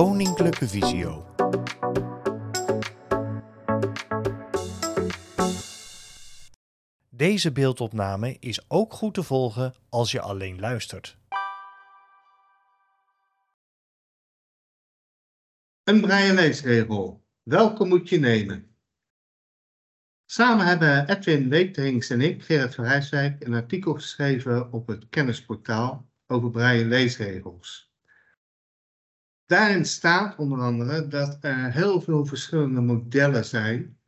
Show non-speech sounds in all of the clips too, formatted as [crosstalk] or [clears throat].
Koninklijke Visio. Deze beeldopname is ook goed te volgen als je alleen luistert. Een braille leesregel. Welke moet je nemen? Samen hebben Edwin Weterings en ik, Gerrit van Rijswijk, een artikel geschreven op het kennisportaal over braille leesregels. Daarin staat onder andere dat er heel veel verschillende modellen zijn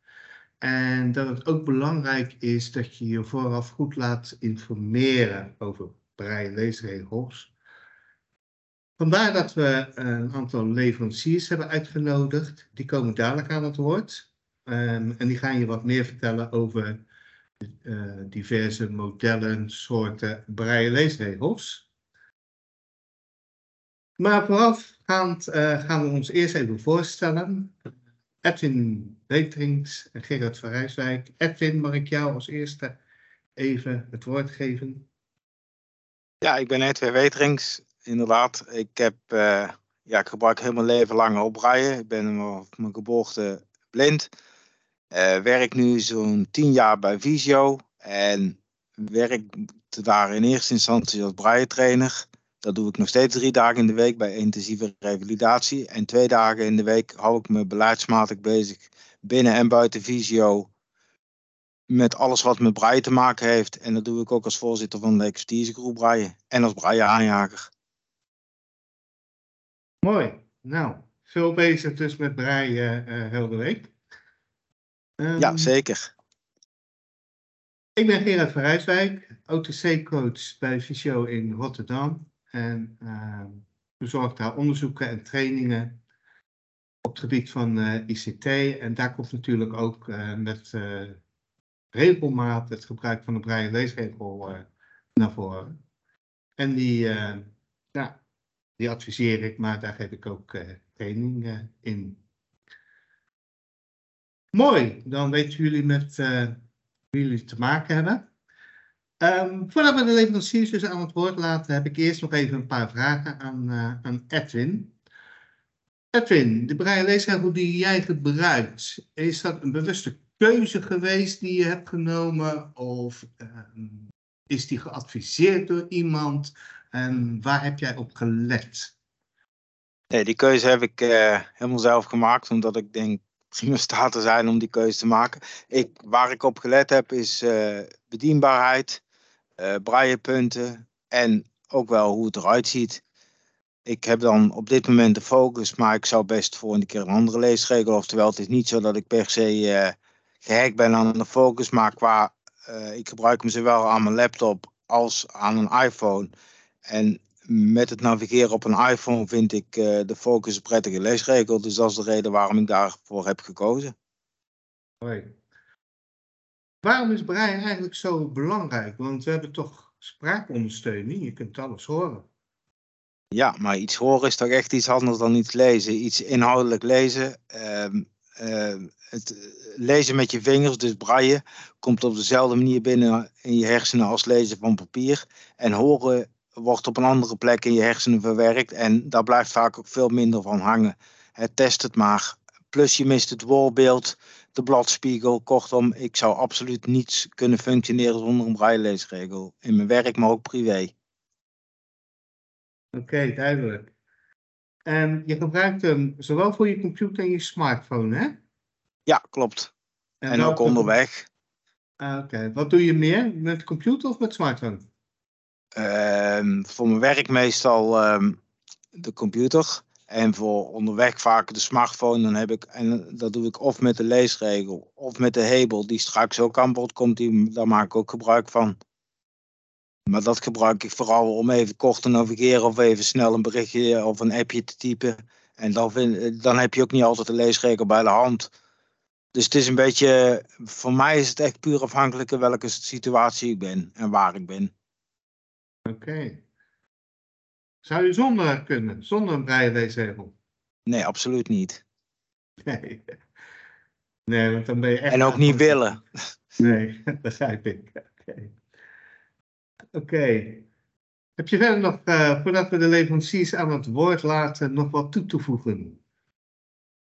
en dat het ook belangrijk is dat je je vooraf goed laat informeren over braille leesregels. Vandaar dat we een aantal leveranciers hebben uitgenodigd. Die komen dadelijk aan het woord. Um, en die gaan je wat meer vertellen over uh, diverse modellen, soorten braille leesregels. Maar voorafgaand uh, gaan we ons eerst even voorstellen. Edwin en Gerard van Rijswijk. Edwin, mag ik jou als eerste even het woord geven? Ja, ik ben Edwin Weterings. Inderdaad, ik, heb, uh, ja, ik gebruik heel mijn leven lang op braille. Ik ben op mijn geboorte blind. Uh, werk nu zo'n tien jaar bij Visio. En werk daar in eerste instantie als braille trainer. Dat doe ik nog steeds drie dagen in de week bij intensieve revalidatie. En twee dagen in de week hou ik me beleidsmatig bezig binnen en buiten Visio. Met alles wat met braille te maken heeft. En dat doe ik ook als voorzitter van de expertisegroep braille. En als braille aanjager. Mooi. Nou, veel bezig dus met braille uh, heel de week. Um, ja, zeker. Ik ben Gerard van Rijswijk, OTC-coach bij Visio in Rotterdam. En uh, verzorg daar onderzoeken en trainingen op het gebied van uh, ICT. En daar komt natuurlijk ook uh, met regelmaat het gebruik van de braille leesregel naar voren. En die, ja, die adviseer ik, maar daar geef ik ook training in. Mooi, dan weten jullie met wie jullie te maken hebben. Um, voordat we de leveranciers dus aan het woord laten, heb ik eerst nog even een paar vragen aan, uh, aan Edwin. Edwin, de braille die jij gebruikt, is dat een bewuste keuze geweest die je hebt genomen? Of uh, is die geadviseerd door iemand? En waar heb jij op gelet? Nee, die keuze heb ik uh, helemaal zelf gemaakt, omdat ik denk [laughs] prima staat te zijn om die keuze te maken. Ik, waar ik op gelet heb is uh, bedienbaarheid, uh, braillepunten en ook wel hoe het eruit ziet. Ik heb dan op dit moment de focus, maar ik zou best voor een keer een andere leesregel. Oftewel, het is niet zo dat ik per se uh, gehackt ben aan de focus, maar qua, uh, ik gebruik hem zowel aan mijn laptop als aan een iPhone. En met het navigeren op een iPhone vind ik de focus een prettige leesregel. Dus dat is de reden waarom ik daarvoor heb gekozen. Waarom is braille eigenlijk zo belangrijk? Want we hebben toch spraakondersteuning, je kunt alles horen. Ja, maar iets horen is toch echt iets anders dan iets lezen. Iets inhoudelijk lezen. Uh, uh, het lezen met je vingers, dus braille, komt op dezelfde manier binnen in je hersenen als lezen van papier. En horen wordt op een andere plek in je hersenen verwerkt. En daar blijft vaak ook veel minder van hangen. Het test het maar. Plus je mist het woorbeeld, de bladspiegel. Kortom, ik zou absoluut niets kunnen functioneren zonder een brailleleesregel. In mijn werk, maar ook privé. Oké, okay, duidelijk. En je gebruikt hem zowel voor je computer en je smartphone, hè? Ja, klopt. En, en ook onderweg. Ah, Oké, okay. wat doe je meer? Met computer of met smartphone? Uh, voor mijn werk meestal um, de computer. En voor onderweg vaak de smartphone. Dan heb ik, en dat doe ik of met de leesregel of met de Hebel, die straks ook aan bod komt. Die, daar maak ik ook gebruik van. Maar dat gebruik ik vooral om even kort te navigeren of even snel een berichtje of een appje te typen. En dan, vind, dan heb je ook niet altijd de leesregel bij de hand. Dus het is een beetje, voor mij is het echt puur afhankelijk van welke situatie ik ben en waar ik ben. Oké. Zou je zonder kunnen, zonder een braille-leesregel? Nee, absoluut niet. Nee. Nee, want dan ben je echt... En ook niet willen. Nee, [laughs] dat begrijp ik. Oké. Okay. Heb je verder nog, uh, voordat we de leveranciers aan het woord laten, nog wat toe te voegen?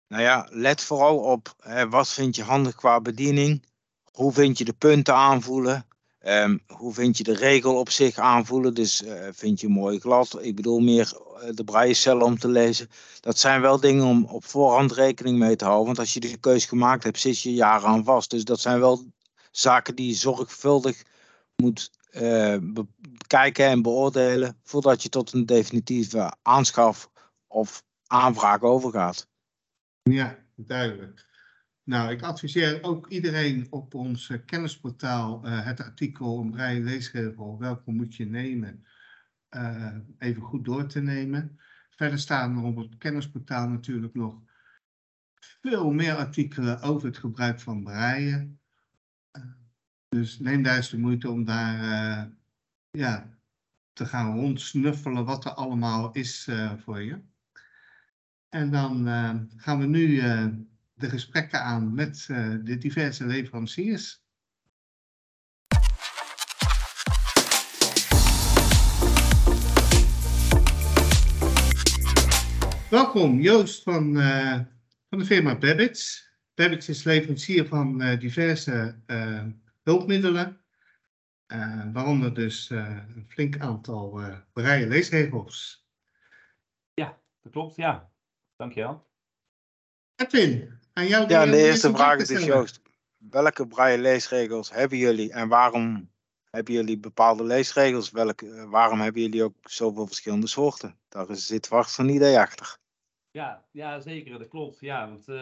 Nou ja, let vooral op wat vind je handig qua bediening. Hoe vind je de punten aanvoelen? Um, hoe vind je de regel op zich aanvoelen? Dus uh, vind je mooi glad? Ik bedoel meer uh, de braillecellen om te lezen. Dat zijn wel dingen om op voorhand rekening mee te houden. Want als je de keus gemaakt hebt, zit je jaren aan vast. Dus dat zijn wel zaken die je zorgvuldig moet uh, bekijken en beoordelen. Voordat je tot een definitieve aanschaf of aanvraag overgaat. Ja, duidelijk. Nou, ik adviseer ook iedereen op ons kennisportaal uh, het artikel een vrije leesregel, welke moet je nemen, uh, even goed door te nemen. Verder staan er op het kennisportaal natuurlijk nog veel meer artikelen over het gebruik van. Uh, dus neem daar eens de moeite om daar ja, te gaan rondsnuffelen wat er allemaal is voor je. En dan gaan we nu de gesprekken aan met uh, de diverse leveranciers. Welkom Joost van, uh, van de firma Babbage. Babbage is leverancier van uh, diverse hulpmiddelen, waaronder dus een flink aantal uh, braille leesregels. Ja, dat klopt, ja. Dankjewel. Edwin, aan jou Ja, de eerste vraag is dus Joost. Welke braille leesregels hebben jullie en waarom hebben jullie bepaalde leesregels? Welke, waarom hebben jullie ook zoveel verschillende soorten? Daar zit vast een idee achter. Ja, ja zeker, dat klopt. Ja, want uh,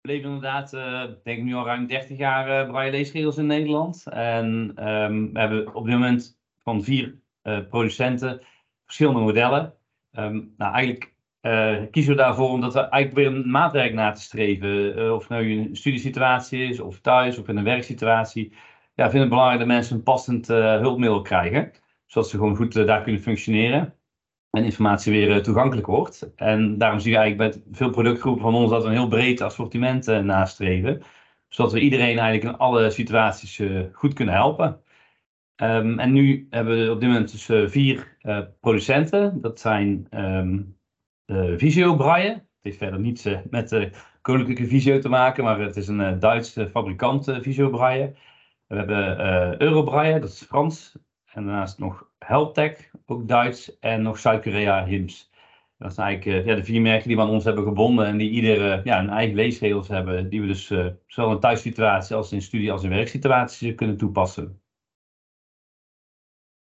we leven inderdaad, uh, denk ik nu al ruim 30 jaar uh, braille leesregels in Nederland. En um, we hebben op dit moment van vier producenten verschillende modellen. Um, nou, eigenlijk uh, kiezen we daarvoor omdat we eigenlijk weer een maatwerk na te streven. Uh, of nou een studiesituatie is, of thuis, of in een werksituatie. Ja, vind het belangrijk dat mensen een passend uh, hulpmiddel krijgen. Zodat ze gewoon goed daar kunnen functioneren. En informatie weer toegankelijk wordt. En daarom zie je eigenlijk bij veel productgroepen van ons dat we een heel breed assortiment nastreven. Zodat we iedereen eigenlijk in alle situaties goed kunnen helpen. Um, en nu hebben we op dit moment dus vier producenten. Dat zijn uh, Visio Braille. Het heeft verder niets uh, met Koninklijke Visio te maken, maar het is een uh, Duitse fabrikant Visio Braille. We hebben Eurobraille, dat is Frans. En daarnaast nog Helptech, ook Duits. En nog Zuid-Korea HIMS. Dat zijn eigenlijk ja, de vier merken die we aan ons hebben gebonden en die ieder ja, een eigen leesregels hebben, die we dus zowel in thuissituatie als in studie- als in werksituaties kunnen toepassen.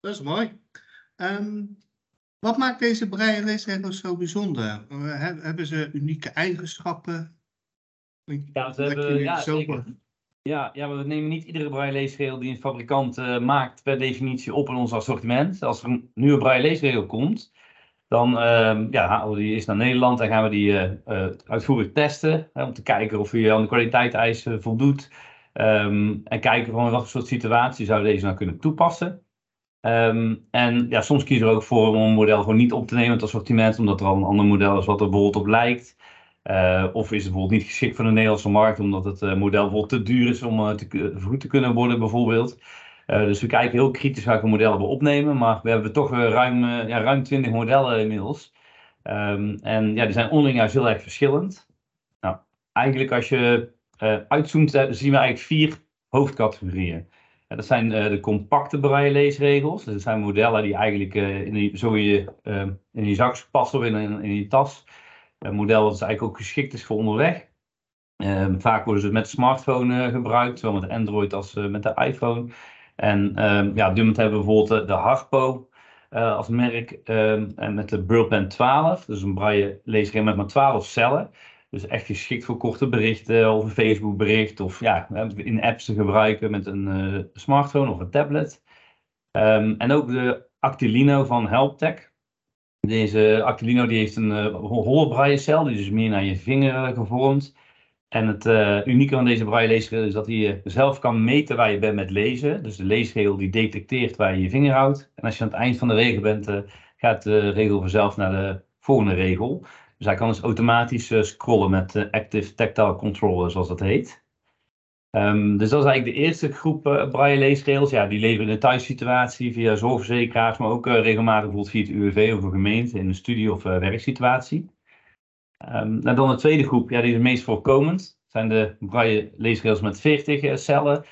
Dat is mooi. Um, wat maakt deze braille leesregels zo bijzonder? Hebben ze unieke eigenschappen? Ja, ze hebben, ja, zeker. Ja, ja, we nemen niet iedere braille leesregel die een fabrikant uh, maakt per definitie op in ons assortiment. Als er een nieuwe braille leesregel komt, dan uh, ja, halen we die eens naar Nederland en gaan we die uh, uh, uitvoerig testen. Hè, om te kijken of hij aan de kwaliteitseisen voldoet. Um, en kijken van wat voor soort situatie zou deze nou kunnen toepassen. Um, en ja, soms kiezen we ook voor om een model gewoon niet op te nemen het assortiment, omdat er al een ander model is wat er bijvoorbeeld op lijkt. Uh, of is het bijvoorbeeld niet geschikt voor de Nederlandse markt, omdat het uh, model bijvoorbeeld te duur is om uh, te, vergoed te kunnen worden, bijvoorbeeld. dus we kijken heel kritisch welke modellen we opnemen, maar we hebben toch ruim, ja, ruim 20 modellen inmiddels. Um, en ja, die zijn onderling juist heel erg verschillend. Nou, eigenlijk als je uitzoomt, zien we eigenlijk vier hoofdcategorieën. Dat zijn uh, de compacte braille leesregels. Dus dat zijn modellen die eigenlijk uh, in die, zo je, uh, in je zak passen of in, in, in je tas. Een model dat eigenlijk ook geschikt is voor onderweg. Ehm, vaak worden ze met smartphone gebruikt, zowel met Android als met de iPhone. En ehm, ja, op dit moment hebben we bijvoorbeeld de Harpo als merk ehm, en met de Burlpen 12. Dus een braille leesregel met maar 12 cellen. Dus echt geschikt voor korte berichten of een Facebook bericht of ja, in apps te gebruiken met een uh, smartphone of een tablet. Um, en ook de Actilino van Helptech. Deze Actilino die heeft een uh, holle braillecel, die is dus meer naar je vinger gevormd. En het unieke van deze braille leesregel is dat hij zelf kan meten waar je bent met lezen. Dus de leesregel die detecteert waar je je vinger houdt. En als je aan het eind van de regel bent, gaat de regel vanzelf naar de volgende regel. Dus hij kan dus automatisch uh, scrollen met uh, Active Tactile Controller, zoals dat heet. Ehm, dus dat is eigenlijk de eerste groep uh, braille leesregels. Ja, die leveren in de thuissituatie via zorgverzekeraars, maar ook regelmatig bijvoorbeeld via het UWV of een gemeente in een studie- of werksituatie. Um, en dan de tweede groep, ja, die is het meest voorkomend. zijn de braille leesregels met 40 cellen.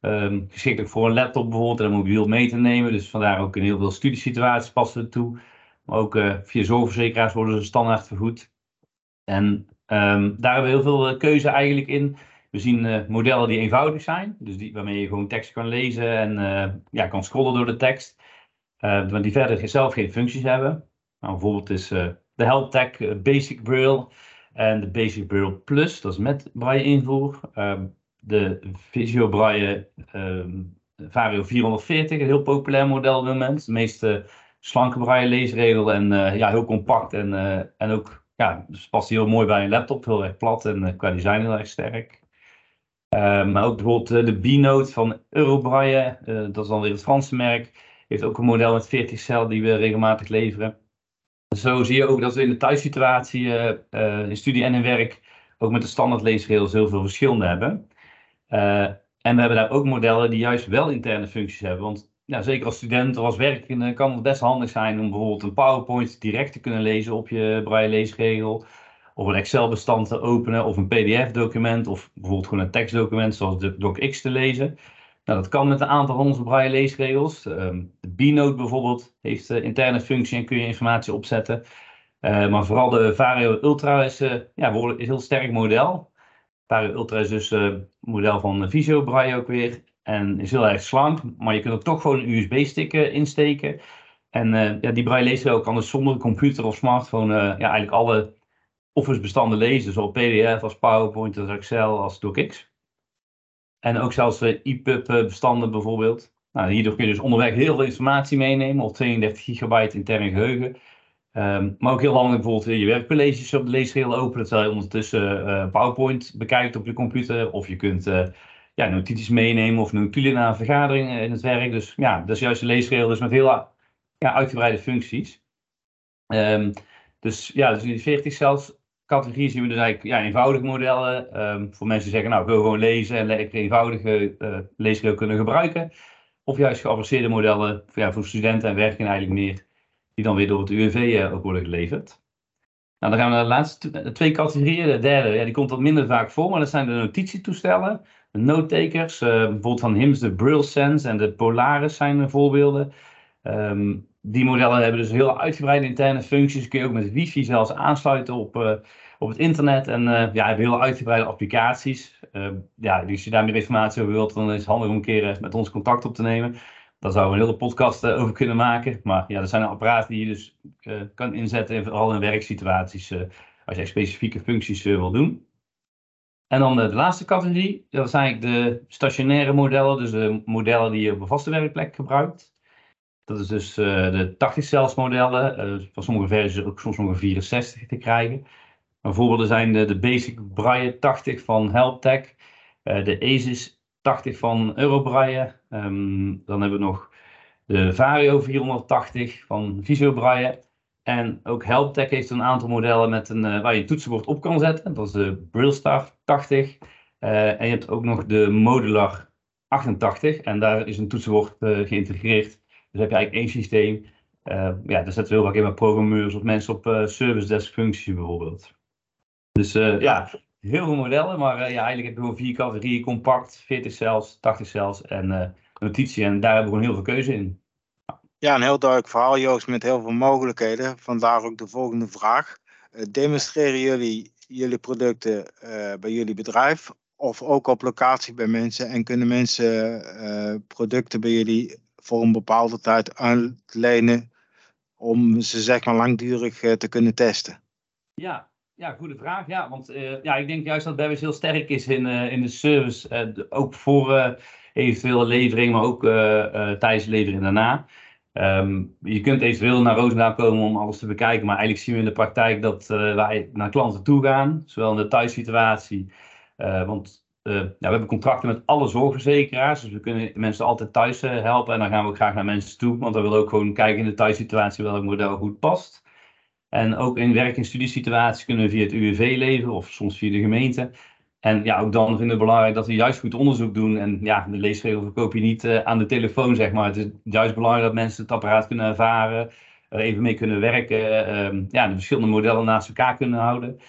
Um, geschikt ook voor een laptop bijvoorbeeld en een mobiel mee te nemen. Dus vandaar ook in heel veel studiesituaties passen het toe. Maar ook via zorgverzekeraars worden ze standaard vergoed. En daar hebben we heel veel keuze eigenlijk in. We zien uh, modellen die eenvoudig zijn, dus die, waarmee je gewoon tekst kan lezen en ja, kan scrollen door de tekst, maar die verder zelf geen functies hebben. Nou, bijvoorbeeld is de HelpTech Basic Braille en de Basic Braille Plus, dat is met braille invoer. Ehm, de Visio Braille um, Vario 440, een heel populair model op het moment. De meeste slanke braille leesregel en ja, heel compact en, en ook ja, dus past heel mooi bij een laptop, heel erg plat en qua design heel erg sterk. Uh, maar ook bijvoorbeeld uh, de B-Note van Eurobraille, uh, dat is dan weer het Franse merk, heeft ook een model met 40 cel die we regelmatig leveren. Zo zie je ook dat we in de thuissituatie, eh, in studie en in werk, ook met de standaard leesregels heel veel verschillende hebben. en we hebben daar ook modellen die juist wel interne functies hebben. Want ja, zeker als student of als werkende kan het best handig zijn om bijvoorbeeld een PowerPoint direct te kunnen lezen op je braille leesregel of een Excel-bestand te openen of een PDF-document of bijvoorbeeld gewoon een tekstdocument zoals de DocX te lezen. Nou, dat kan met een aantal van onze braille leesregels. Ehm, de B-Note bijvoorbeeld heeft uh, interne functie en kun je informatie opzetten. Uh, maar vooral de Vario Ultra is, uh, ja, is een heel sterk model. Vario Ultra is dus een model van Visio Braille ook weer. En is heel erg slank, maar je kunt er toch gewoon een USB-stick insteken. En ja, die braille leesregel kan dus zonder computer of smartphone ja, eigenlijk alle Office bestanden lezen, zowel PDF als PowerPoint als Excel als DocX. En ook zelfs EPUB bestanden bijvoorbeeld. Nou, hierdoor kun je dus onderweg heel veel informatie meenemen, of 32 gigabyte intern geheugen. Um, maar ook heel handig bijvoorbeeld je werkcolleges op de leesregel openen, terwijl je ondertussen uh, PowerPoint bekijkt op je computer. Of je kunt uh, ja, notities meenemen of notulen naar een vergadering in het werk. Dus ja, dat is juist de leesregel dus met heel ja, uitgebreide functies. Um, dus ja, dus die 40 zelfs categorie zien we dus eigenlijk ja, eenvoudige modellen. Um, voor mensen die zeggen, nou, ik wil gewoon lezen en lekker eenvoudige uh, leesregel kunnen gebruiken. Of juist geavanceerde modellen voor, ja, voor studenten en werken eigenlijk meer, die dan weer door het UWV eh, ook worden geleverd. Nou, dan gaan we naar de laatste twee categorieën. De derde, ja, die komt wat minder vaak voor, maar dat zijn de notitietoestellen. De notetakers, uh, bijvoorbeeld van HIMS, de Braille Sense en de Polaris zijn voorbeelden. Um, die modellen hebben dus heel uitgebreide interne functies. Kun je ook met wifi zelfs aansluiten op, uh, op het internet. En uh, ja, hebben heel uitgebreide applicaties. Uh, ja, dus als je daar meer informatie over wilt, dan is het handig om een keer met ons contact op te nemen. Daar zouden we een hele podcast over kunnen maken. Maar ja, dat zijn apparaten die je dus kan inzetten, vooral in werksituaties, als je specifieke functies wil doen. En dan de, laatste categorie, dat zijn eigenlijk de stationaire modellen, dus de modellen die je op een vaste werkplek gebruikt. Dat is dus uh, de 80 cells modellen. Uh, van sommige versies ook soms nog een 64 te krijgen. Voorbeelden zijn de, de Basic Braille 80 van HelpTech. Uh, de ASIS 80 van Eurobraille. Um, dan hebben we nog de Vario 480 van Visio Braille. En ook HelpTech heeft een aantal modellen met een, waar je toetsenbord op kan zetten. Dat is de BrillStar 80. en je hebt ook nog de Modular 88. En daar is een toetsenbord geïntegreerd dus heb je eigenlijk één systeem. Ja, daar zetten we heel vaak in met programmeurs of mensen op uh, service desk functies bijvoorbeeld. Dus ja, heel veel modellen, maar ja, eigenlijk heb je gewoon vier categorieën, compact, 40 cells, 80 cells en notitie. En daar hebben we gewoon heel veel keuze in. Ja, een heel duidelijk verhaal Joost met heel veel mogelijkheden. Vandaar ook de volgende vraag. demonstreren jullie jullie producten bij jullie bedrijf of ook op locatie bij mensen? En kunnen mensen producten bij jullie voor een bepaalde tijd uitlenen om ze zeg maar langdurig eh, te kunnen testen? Ja, ja, goede vraag. Ja, want ja, ik denk juist dat Bevis heel sterk is in, in de service. Ook voor eventuele levering, maar ook tijdens levering daarna. Um, je kunt eventueel naar Roosendaal komen om alles te bekijken. Maar eigenlijk zien we in de praktijk dat wij naar klanten toe gaan. Zowel in de thuissituatie. want uh, ja, we hebben contracten met alle zorgverzekeraars, dus we kunnen mensen altijd thuis helpen. En dan gaan we ook graag naar mensen toe, want dan willen we ook gewoon kijken in de thuissituatie welk model goed past. En ook in werk- en studiesituaties kunnen we via het UWV leveren of soms via de gemeente. En ja, ook dan vinden we het belangrijk dat we juist goed onderzoek doen. En ja, de leesregel verkoop je niet aan de telefoon, zeg maar. Het is juist belangrijk dat mensen het apparaat kunnen ervaren, er even mee kunnen werken, ehm, ja, de verschillende modellen naast elkaar kunnen houden.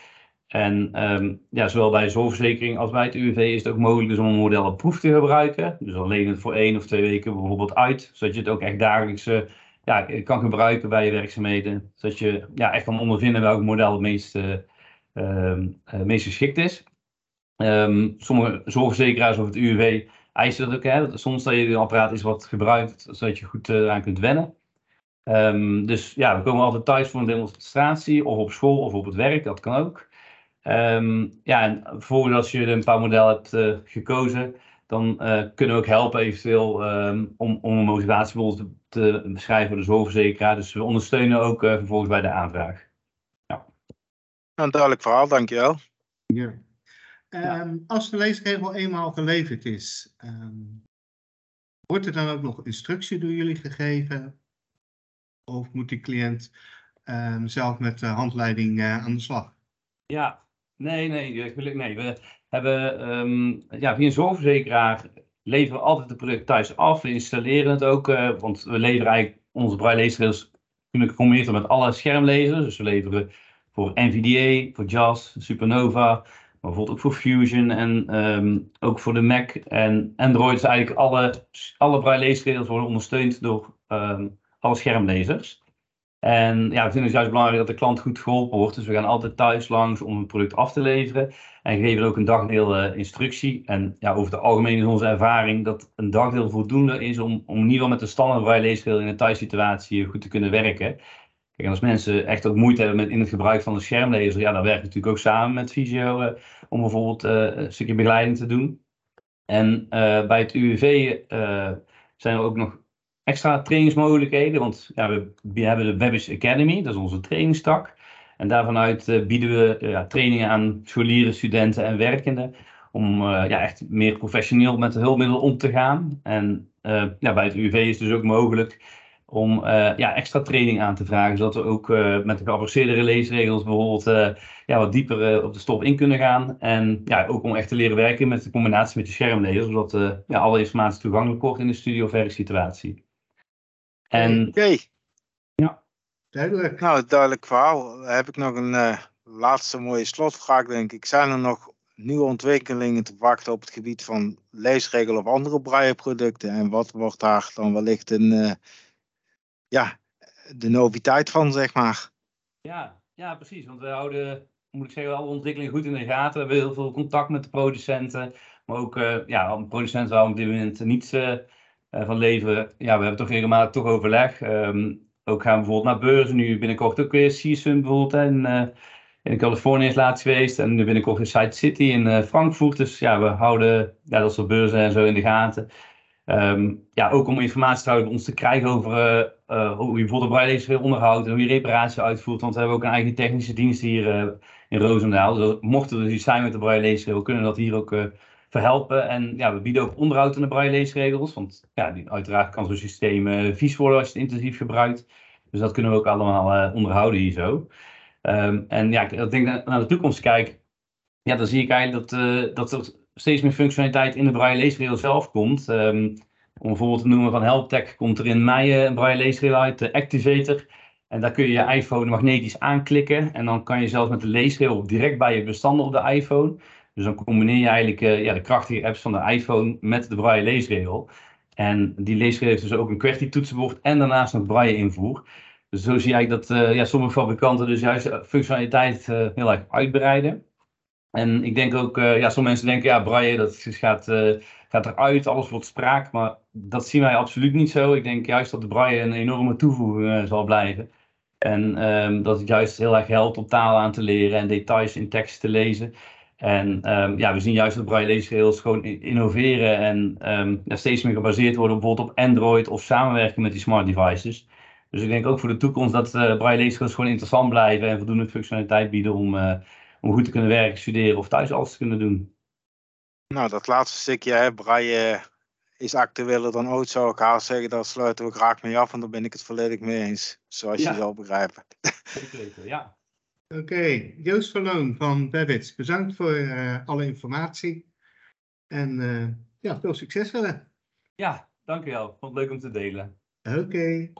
En um, ja, zowel bij zorgverzekering als bij het UWV is het ook mogelijk dus om een model op proef te gebruiken. Dus alleen het voor één of twee weken bijvoorbeeld uit, zodat je het ook echt dagelijks uh, ja, kan gebruiken bij je werkzaamheden. Zodat je ja, echt kan ondervinden welk model het meest, uh, meest geschikt is. Um, sommige zorgverzekeraars of het UWV eisen dat ook. Hè, soms dat je een apparaat is wat gebruikt, zodat je goed aan kunt wennen. Um, dus ja, we komen altijd thuis voor een demonstratie, of op school of op het werk, dat kan ook. Um, ja, en vervolgens als je een paar modellen hebt uh, gekozen, dan uh, kunnen we ook helpen eventueel um, om, om een motivatie bijvoorbeeld te, beschrijven voor de zorgverzekeraar. Dus we ondersteunen ook uh, vervolgens bij de aanvraag. Ja. Een duidelijk verhaal, dankjewel. Ja. Um, ja. Als de leesregel eenmaal geleverd is, wordt er dan ook nog instructie door jullie gegeven? Of moet die cliënt zelf met de handleiding aan de slag? Ja, Nee, nee, nee. We hebben um, ja, via een zorgverzekeraar leveren we altijd het product thuis af. We installeren het ook, uh, want we leveren eigenlijk onze braille leesrails kunnen gecombineerd met alle schermlezers. Dus we leveren voor NVDA, voor JAS, Supernova, maar bijvoorbeeld ook voor Fusion en um, ook voor de Mac en Android. Dus eigenlijk alle, alle braille leesrails worden ondersteund door um, alle schermlezers. En ja, we vinden het juist belangrijk dat de klant goed geholpen wordt. Dus we gaan altijd thuis langs om een product af te leveren. En geven ook een dagdeel uh, instructie. En ja, over het algemeen is onze ervaring dat een dagdeel voldoende is om, om in ieder geval met de standaard braille in een thuissituatie goed te kunnen werken. En als mensen echt ook moeite hebben met in het gebruik van de schermlezer, ja, dan werken we natuurlijk ook samen met Visio uh, om bijvoorbeeld uh, een stukje begeleiding te doen. En bij het UWV zijn er ook nog extra trainingsmogelijkheden. Want ja, we, hebben de Webbish Academy, dat is onze trainingstak. En daarvanuit bieden we trainingen aan scholieren, studenten en werkenden. Om ja, echt meer professioneel met de hulpmiddelen om te gaan. En ja, bij het UV is dus ook mogelijk om ja, extra training aan te vragen. Zodat we ook met de geavanceerde leesregels bijvoorbeeld ja, wat dieper op de stof in kunnen gaan. En ja, ook om echt te leren werken met de combinatie met de schermlezer. Zodat ja, alle informatie toegankelijk wordt in de studio of werksituatie. En, Oké. Ja. Duidelijk. Nou, duidelijk verhaal. Heb ik nog een uh, laatste mooie slotvraag, denk ik. Zijn er nog nieuwe ontwikkelingen te wachten op het gebied van leesregel of andere braille-producten? En wat wordt daar dan wellicht een, uh, ja, de noviteit van, zeg maar? Ja, ja, precies. Want we houden, moet ik zeggen, alle ontwikkelingen goed in de gaten. We hebben heel veel contact met de producenten. Maar ook, uh, ja, producenten houden op dit moment niet uh, van leveren. Ja, we hebben toch regelmatig toch overleg. Um, ook gaan we bijvoorbeeld naar beurzen. Nu binnenkort ook weer CSUN bijvoorbeeld. En, in Californië is laatst geweest. En nu binnenkort in Side City in Frankfurt. Dus ja, we houden ja, dat soort beurzen en zo in de gaten. Um, ja, ook om informatie te ons te krijgen over uh, hoe je bijvoorbeeld braille onderhoudt en hoe je reparatie uitvoert. Want we hebben ook een eigen technische dienst hier in Roosendaal. Dus mochten we dus iets zijn met de we kunnen dat hier ook verhelpen. En ja, we bieden ook onderhoud aan de braille leesregels. Want ja, die, uiteraard kan zo'n systeem vies worden als je het intensief gebruikt. Dus dat kunnen we ook allemaal onderhouden hier zo. Um, en ja, ik naar de toekomst kijk, ja, dan zie ik eigenlijk dat, dat er steeds meer functionaliteit in de braille leesregel zelf komt. Um, om bijvoorbeeld te noemen van HelpTech komt er in mei een braille leesregel uit, de Activator. En daar kun je je iPhone magnetisch aanklikken. En dan kan je zelfs met de leesregel direct bij je bestanden op de iPhone dus dan combineer je eigenlijk uh, ja, de krachtige apps van de iPhone met de braille leesregel. En die leesregel heeft dus ook een QWERTY toetsenbord en daarnaast nog braille invoer. Dus zo zie eigenlijk dat uh, ja, sommige fabrikanten dus juist functionaliteit heel erg uitbreiden. En ik denk ook, ja, sommige mensen denken, ja, braille dat gaat, gaat eruit, alles wordt spraak. Maar dat zien wij absoluut niet zo. Ik denk juist dat de braille een enorme toevoeging zal blijven. En um, dat het juist heel erg helpt om taal aan te leren en details in tekst te lezen. En um, ja, we zien juist dat braille leesregels gewoon innoveren en ja, steeds meer gebaseerd worden bijvoorbeeld op Android of samenwerken met die smart devices. Dus ik denk ook voor de toekomst dat uh, braille gewoon interessant blijven en voldoende functionaliteit bieden om, om goed te kunnen werken, studeren of thuis alles te kunnen doen. Nou, dat laatste stukje, hè, braille is actueler dan ooit, zou ik haast zeggen. Daar sluiten we graag mee af en daar ben ik het volledig mee eens, zoals ja. je zal begrijpen. Zeker, ja. Oké, Joost Verloon van Babbage, bedankt voor uh, alle informatie. En uh, ja, veel succes verder. Ja, dankjewel. Vond het leuk om te delen. Oké.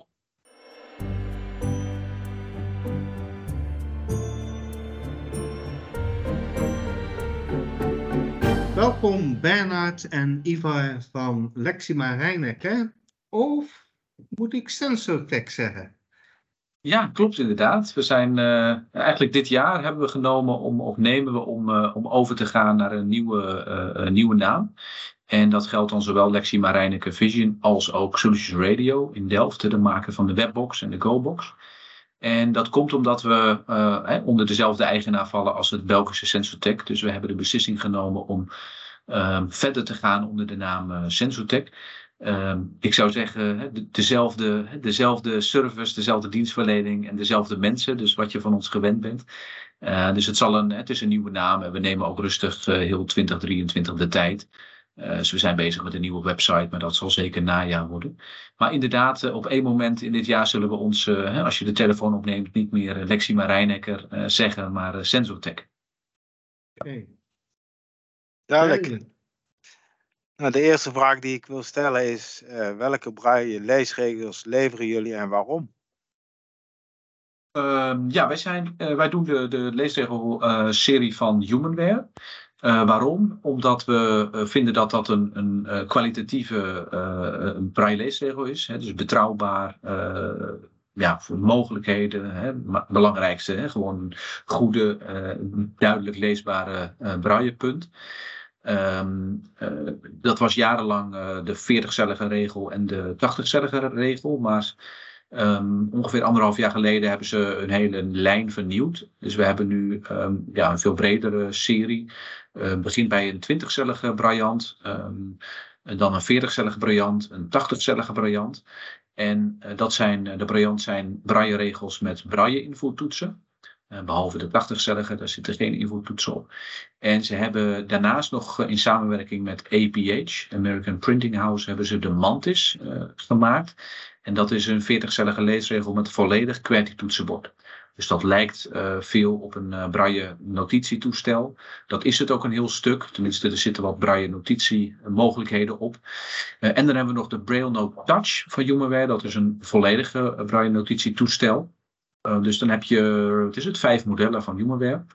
Welkom Bernard en Ivar van Lexima Rijnecker. Of moet ik Sensortech zeggen? Ja, klopt inderdaad. We zijn uh, eigenlijk dit jaar hebben we genomen om, of nemen we om, uh, om over te gaan naar een nieuwe, een nieuwe naam. En dat geldt dan zowel Lexi Marijneke Vision als ook Solutions Radio in Delft, de maken van de Webbox en de GoBox. En dat komt omdat we uh, onder dezelfde eigenaar vallen als het Belgische Sensotech. Dus we hebben de beslissing genomen om uh, verder te gaan onder de naam uh, Sensotech. Ehm, ik zou zeggen, dezelfde, dezelfde service, dezelfde dienstverlening en dezelfde mensen. Dus wat je van ons gewend bent. Uh, dus het, zal een, het is een nieuwe naam en we nemen ook rustig heel 2023 de tijd. Uh, dus we zijn bezig met een nieuwe website, maar dat zal zeker najaar worden. Maar inderdaad, op één moment in dit jaar zullen we ons, als je de telefoon opneemt, niet meer Lexi Marijnekker zeggen, maar Sensotech. Oké. Okay. Duidelijk. Nou, de eerste vraag die ik wil stellen is: uh, welke braille leesregels leveren jullie en waarom? Uh, ja, wij, zijn, uh, wij doen de, de leesregel-serie eh, van Humanware. Waarom? Omdat we vinden dat dat een, een kwalitatieve een braille leesregel is. Hè, dus betrouwbaar, ja, voor mogelijkheden. Hè, het belangrijkste, hè, gewoon goede, duidelijk leesbare braillepunt. Um, dat was jarenlang de 40-cellige regel en de 80-cellige regel. Maar um, ongeveer anderhalf jaar geleden hebben ze een hele lijn vernieuwd. Dus we hebben nu um, ja, een veel bredere serie. Uh, begint bij een 20-cellige briljant. dan een 40-cellige briljant, een 80-cellige briljant. En dat zijn, de briljant zijn braille-regels met braille-invoertoetsen. Eh, behalve de 80-cellige, daar zitten geen invoertoetsen op. En ze hebben daarnaast nog eh, in samenwerking met APH, American Printing House, hebben ze de Mantis gemaakt. En dat is een 40-cellige leesregel met volledig QWERTY-toetsenbord. Dus dat lijkt uh, veel op een uh, braille notitietoestel. Dat is het ook een heel stuk. Tenminste, er zitten wat braille notitiemogelijkheden op. Uh, en dan hebben we nog de Braille Note Touch van Humanware. Dat is een volledige braille notitietoestel. Dus dan heb je, wat is het, vijf modellen van Humanware.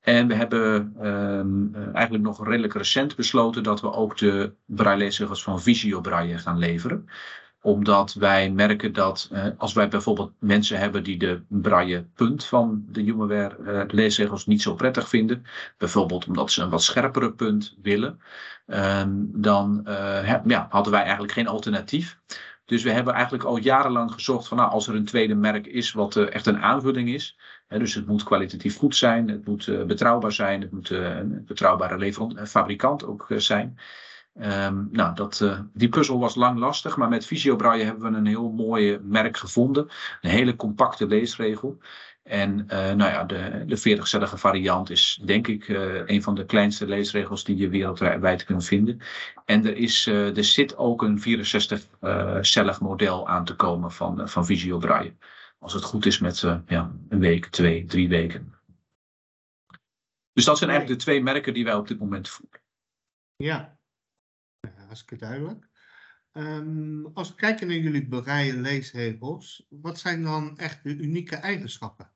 En we hebben um, eigenlijk nog redelijk recent besloten dat we ook de braille-lezers van Visio Braille gaan leveren omdat wij merken dat uh, als wij bijvoorbeeld mensen hebben die de braille punt van de Humanware uh, leesregels niet zo prettig vinden, bijvoorbeeld omdat ze een wat scherpere punt willen, um, dan uh, ja, hadden wij eigenlijk geen alternatief. Dus we hebben eigenlijk al jarenlang gezocht van nou, als er een tweede merk is wat echt een aanvulling is. Hè, dus het moet kwalitatief goed zijn, het moet betrouwbaar zijn, het moet een betrouwbare fabrikant ook zijn. Um, nou, dat, die puzzel was lang lastig, maar met Visio Braille hebben we een heel mooi merk gevonden. Een hele compacte leesregel. En uh, nou ja, de, de 40-cellige variant is denk ik uh, een van de kleinste leesregels die je wereldwijd kunt vinden. En er, is, er zit ook een 64-cellig model aan te komen van, van Visio Braille. Als het goed is met ja, een week, twee, drie weken. Dus dat zijn eigenlijk de twee merken die wij op dit moment voeren. Ja, hartstikke duidelijk. Um, als we kijken naar jullie braille leesregels, wat zijn dan echt de unieke eigenschappen?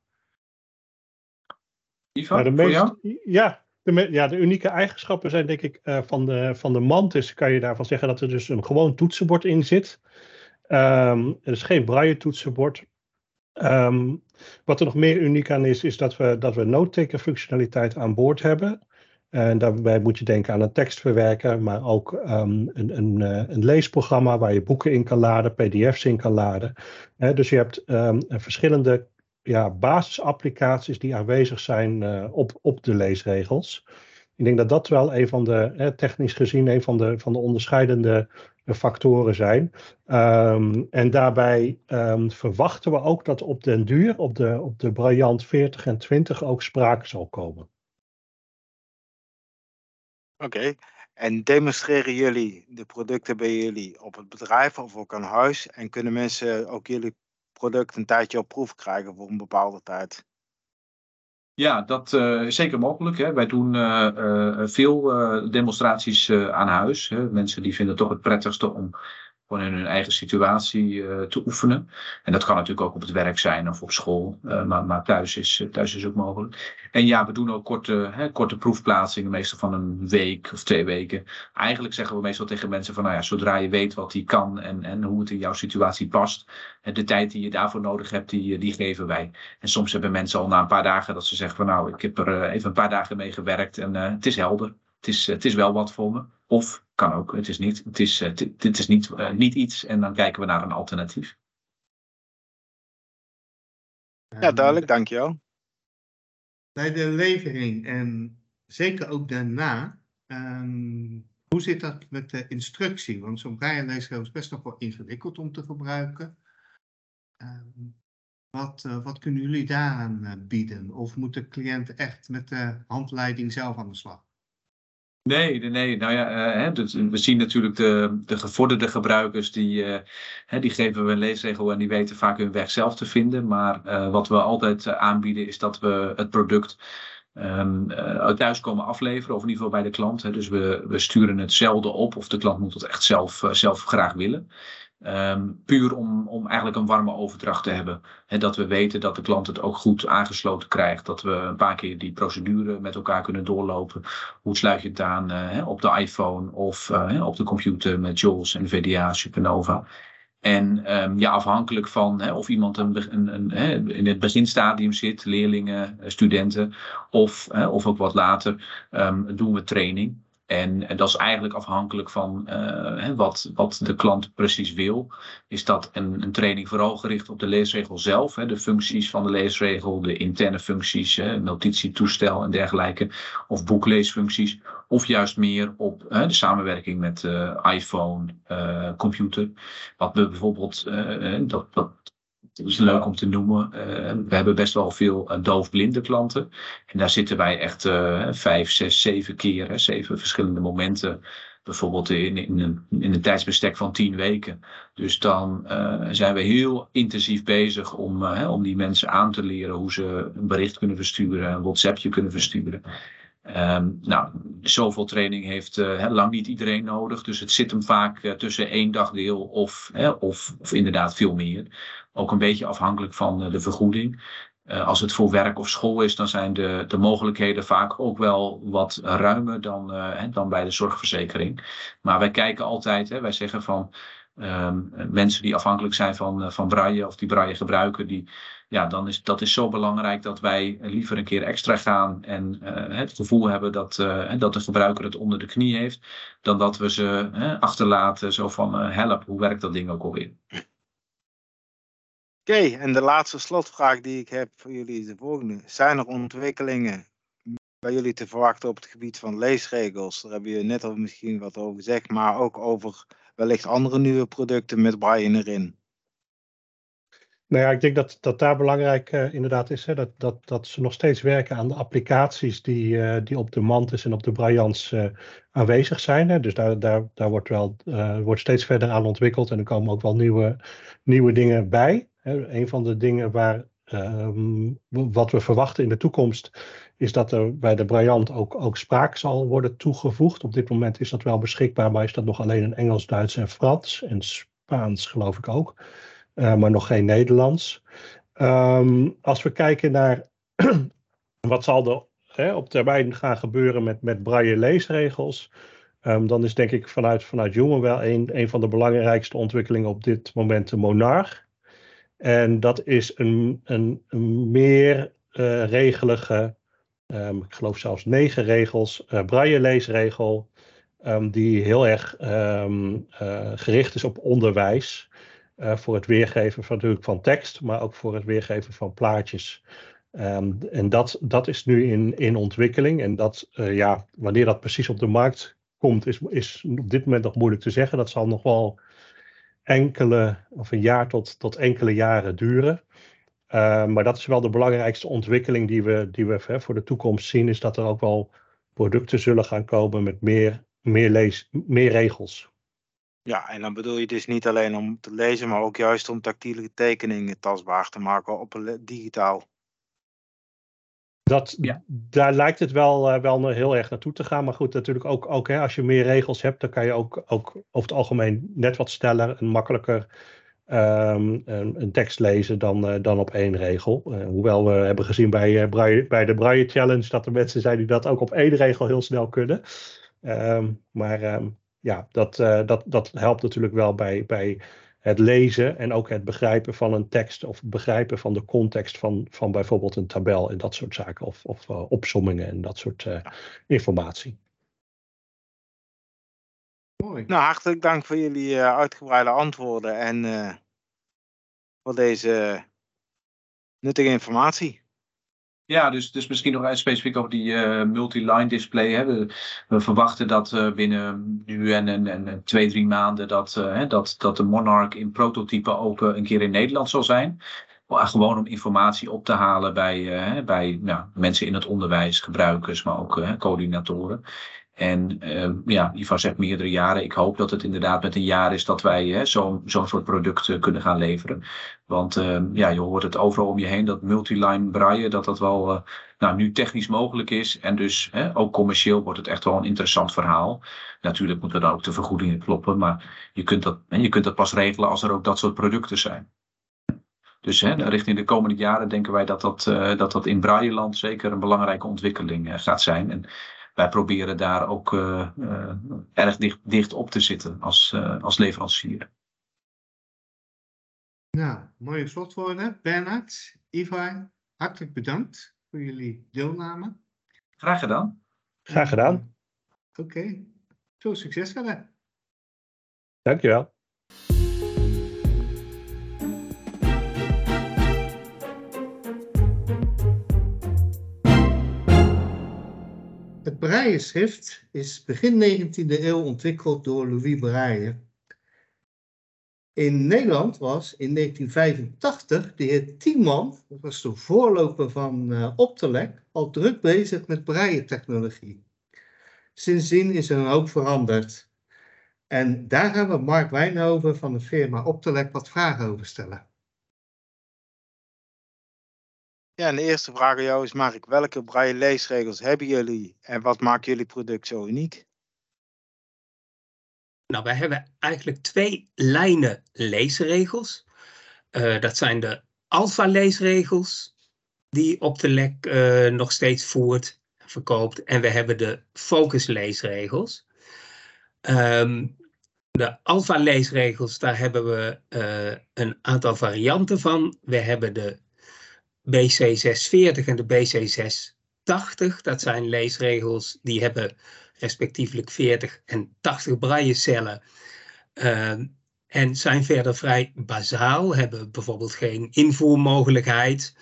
Ivan, ja, de meest, ja, de, ja, de unieke eigenschappen zijn denk ik uh, van, de, van de Mantis kan je daarvan zeggen dat er dus een gewoon toetsenbord in zit. Um, er is geen braille toetsenbord. Um, wat er nog meer uniek aan is, is dat we, dat we note-taker functionaliteit aan boord hebben. En daarbij moet je denken aan een tekstverwerker, maar ook um, een, een, uh, een, leesprogramma waar je boeken in kan laden, pdf's in kan laden. Dus je hebt um, verschillende ja, basisapplicaties die aanwezig zijn uh, op, op de leesregels. Ik denk dat dat wel een van de, technisch gezien, een van de, van de onderscheidende factoren zijn. Um, en daarbij verwachten we ook dat op den duur, op de, op de Brilliant 40 en 20 ook sprake zal komen. Oké. En demonstreren jullie de producten bij jullie op het bedrijf of ook aan huis? En kunnen mensen ook jullie product een tijdje op proef krijgen voor een bepaalde tijd? Ja, dat uh, is zeker mogelijk. Hè. Wij doen uh, uh, veel demonstraties aan huis. Hè. Mensen die vinden het toch het prettigste om gewoon in hun eigen situatie uh, te oefenen. En dat kan natuurlijk ook op het werk zijn of op school, uh, maar, maar thuis, is, thuis is ook mogelijk. En ja, we doen ook korte, hè, korte proefplaatsingen, meestal van een week of twee weken. Eigenlijk zeggen we meestal tegen mensen van, nou ja, zodra je weet wat die kan en, en hoe het in jouw situatie past, de tijd die je daarvoor nodig hebt, die, die geven wij. En soms hebben mensen al na een paar dagen dat ze zeggen van, nou, ik heb er even een paar dagen mee gewerkt en het is helder. Het is, het is wel wat voor me. Of kan ook, het is niet, het is, dit, eh, dit is niet, uh, niet iets en dan kijken we naar een alternatief. Ja, duidelijk, dankjewel. Bij de levering en zeker ook daarna, um, hoe zit dat met de instructie? Want zo'n braille-leesregel is best nog wel ingewikkeld om te gebruiken. Um, wat, uh, wat kunnen jullie daaraan uh, bieden? Of moet de cliënt echt met de handleiding zelf aan de slag? Nee, nee, nou ja, uh, hè, dus we zien natuurlijk de, de gevorderde gebruikers, die, uh, hè, die geven we een leesregel en die weten vaak hun weg zelf te vinden. Maar uh, wat we altijd aanbieden is dat we het product um, thuis komen afleveren, of in ieder geval bij de klant. Hè. Dus we, we sturen het zelden op of de klant moet het echt zelf, zelf graag willen. Um, puur om, om eigenlijk een warme overdracht te hebben. He, dat we weten dat de klant het ook goed aangesloten krijgt. Dat we een paar keer die procedure met elkaar kunnen doorlopen. Hoe sluit je het aan uh, op de iPhone of uh, op de computer met JAWS, NVDA, Supernova. En um, ja, afhankelijk van of iemand een, een, in het beginstadium zit, leerlingen, studenten, of, of ook wat later, um, doen we training. En, dat is eigenlijk afhankelijk van uh, wat, wat de klant precies wil. Is dat een, een training vooral gericht op de leesregel zelf, hè, de functies van de leesregel, de interne functies, hè, notitietoestel en dergelijke, of boekleesfuncties, of juist meer op de samenwerking met uh, iPhone, uh, computer. Wat we bijvoorbeeld, dat dat is leuk om te noemen. Uh, we hebben best wel veel uh, doofblinde klanten. En daar zitten wij echt uh, vijf, zes, zeven keer, hè, zeven verschillende momenten. Bijvoorbeeld in, in, een, in een tijdsbestek van tien weken. Dus dan zijn we heel intensief bezig om, om die mensen aan te leren hoe ze een bericht kunnen versturen, een WhatsAppje kunnen versturen. Um, nou, zoveel training heeft lang niet iedereen nodig. Dus het zit hem vaak tussen één dagdeel of, of, of inderdaad veel meer. Ook een beetje afhankelijk van uh, de vergoeding. als het voor werk of school is, dan zijn de, de mogelijkheden vaak ook wel wat ruimer dan, dan bij de zorgverzekering. Maar wij kijken altijd, hè, wij zeggen van um, mensen die afhankelijk zijn van, van braille of die braille gebruiken, die, ja, dan is dat is zo belangrijk dat wij liever een keer extra gaan en uh, het gevoel hebben dat, uh, dat de gebruiker het onder de knie heeft, dan dat we ze uh, achterlaten zo van help, hoe werkt dat ding ook alweer? Oké, en de laatste slotvraag die ik heb voor jullie is de volgende. Zijn er ontwikkelingen bij jullie te verwachten op het gebied van leesregels? Daar hebben jullie net al misschien wat over gezegd, maar ook over wellicht andere nieuwe producten met Braille erin. Nou ja, ik denk dat, dat daar belangrijk uh, inderdaad is hè, dat, dat, dat ze nog steeds werken aan de applicaties die, uh, die op de Mantis en op de Bryans uh, aanwezig zijn. Hè. Dus daar, daar, daar wordt, wel, wordt steeds verder aan ontwikkeld en er komen ook wel nieuwe, nieuwe dingen bij. Een van de dingen waar, ehm, wat we verwachten in de toekomst is dat er bij de Bryant ook, ook spraak zal worden toegevoegd. Op dit moment is dat wel beschikbaar, maar is dat nog alleen in Engels, Duits en Frans en Spaans geloof ik ook. Uh, maar nog geen Nederlands. Um, als we kijken naar [clears throat] wat zal er hè, op termijn gaan gebeuren met, met braille leesregels, um, dan is denk ik vanuit, vanuit wel een, een van de belangrijkste ontwikkelingen op dit moment de Monarch. En dat is een, een, een meer uh, regelige, um, ik geloof zelfs negen regels, uh, braille leesregel, die heel erg gericht is op onderwijs. Voor het weergeven van, natuurlijk van tekst, maar ook voor het weergeven van plaatjes. En dat, dat is nu in, in ontwikkeling. En dat, ja, wanneer dat precies op de markt komt, is, is op dit moment nog moeilijk te zeggen. Dat zal nog wel enkele, of een jaar tot, tot enkele jaren duren. Uh, maar dat is wel de belangrijkste ontwikkeling die we, die we hè, voor de toekomst zien, is dat er ook wel producten zullen gaan komen met meer, meer, lees, meer regels. Ja, en dan bedoel je dus niet alleen om te lezen, maar ook juist om tactiele tekeningen tastbaar te maken op een digitaal. Dat, ja. Daar lijkt het wel, uh, wel heel erg naartoe te gaan. Maar goed, natuurlijk ook, ook hè, als je meer regels hebt, dan kan je ook, ook over het algemeen net wat sneller en makkelijker um, een, een, tekst lezen dan, uh, dan op één regel. Uh, hoewel we hebben gezien bij, Braille, bij de Braille Challenge dat er mensen zijn die dat ook op één regel heel snel kunnen. Um, maar um, ja, dat, dat, dat helpt natuurlijk wel bij, bij het lezen en ook het begrijpen van een tekst of het begrijpen van de context van, van bijvoorbeeld een tabel en dat soort zaken of, of uh, opsommingen en dat soort uh, informatie. Mooi. Nou, hartelijk dank voor jullie uh, uitgebreide antwoorden en voor deze nuttige informatie. Ja, dus, dus misschien nog specifiek over die uh, multi-line display. Hè. We, we, verwachten dat uh, binnen nu en, en, en twee, drie maanden dat, uh, dat, dat de Monarch in prototype ook een keer in Nederland zal zijn. Gewoon om informatie op te halen bij, bij nou, mensen in het onderwijs, gebruikers, maar ook coördinatoren. En uh, ja, Ivan zegt meerdere jaren. Ik hoop dat het inderdaad met een jaar is dat wij zo'n zo'n soort product uh, kunnen gaan leveren. Want uh, ja, je hoort het overal om je heen, dat multiline braille, dat dat wel uh, nou, nu technisch mogelijk is. En dus ook commercieel wordt het echt wel een interessant verhaal. Natuurlijk moeten dan ook de vergoedingen kloppen, maar je kunt dat, je kunt dat pas regelen als er ook dat soort producten zijn. Dus hè, richting de komende jaren denken wij dat dat, dat, dat in Brailleland zeker een belangrijke ontwikkeling gaat zijn. En wij proberen daar ook uh, uh, erg dicht, dicht op te zitten als, uh, als leverancier. Nou, mooie slotwoorden. Bernard, Ivar, hartelijk bedankt voor jullie deelname. Graag gedaan. Graag gedaan. Oké, okay. veel succes verder. Dankjewel. Het braille-schrift is begin 19e eeuw ontwikkeld door Louis Braille. In Nederland was in 1985 de heer Tiemann, dat was de voorloper van uh, Optelec, al druk bezig met braille-technologie. Sindsdien is er een hoop veranderd. En daar gaan we Mark Wijnhoven van de firma Optelec wat vragen over stellen. Ja, en de eerste vraag aan jou is, Mark, welke braille leesregels hebben jullie en wat maakt jullie product zo uniek? Nou, wij hebben eigenlijk twee lijnen leesregels. Uh, dat zijn de alfa-leesregels, die op de lek uh, nog steeds voert, verkoopt. En we hebben de focus-leesregels. Um, de alfa-leesregels, daar hebben we uh, een aantal varianten van. We hebben de BC640 en de BC680. Dat zijn leesregels die hebben respectievelijk 40 en 80 braillecellen. Uh, en zijn verder vrij bazaal, hebben bijvoorbeeld geen invoermogelijkheid.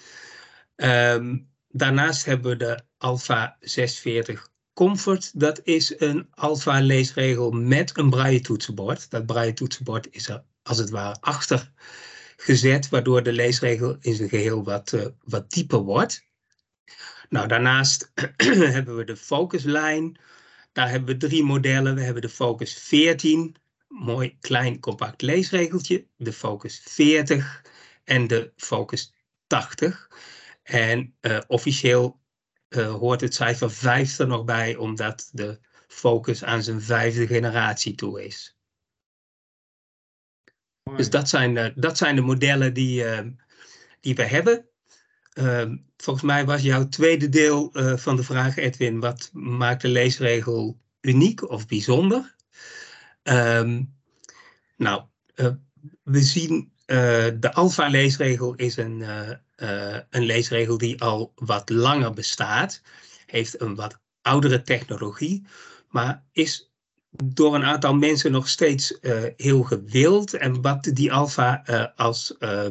Um, daarnaast hebben we de Alpha 640 Comfort. Dat is een Alpha leesregel met een braille toetsenbord. Dat braille toetsenbord is er als het ware achter gezet, waardoor de leesregel in zijn geheel wat, uh, wat dieper wordt. Nou, daarnaast [clears throat] hebben we de focuslijn. Daar hebben we drie modellen. We hebben de Focus 14, mooi klein compact leesregeltje. De Focus 40 en de Focus 80. En uh, officieel uh, hoort het cijfer 5 er nog bij, omdat de Focus aan zijn vijfde generatie toe is. Dus dat zijn, uh, dat zijn de modellen die, uh, die we hebben. Uh, volgens mij was jouw tweede deel eh, van de vraag, Edwin, wat maakt de leesregel uniek of bijzonder? Um, nou, we zien de alfa-leesregel is een, een leesregel die al wat langer bestaat, heeft een wat oudere technologie, maar is door een aantal mensen nog steeds uh, heel gewild. En wat die alfa uh, als uh,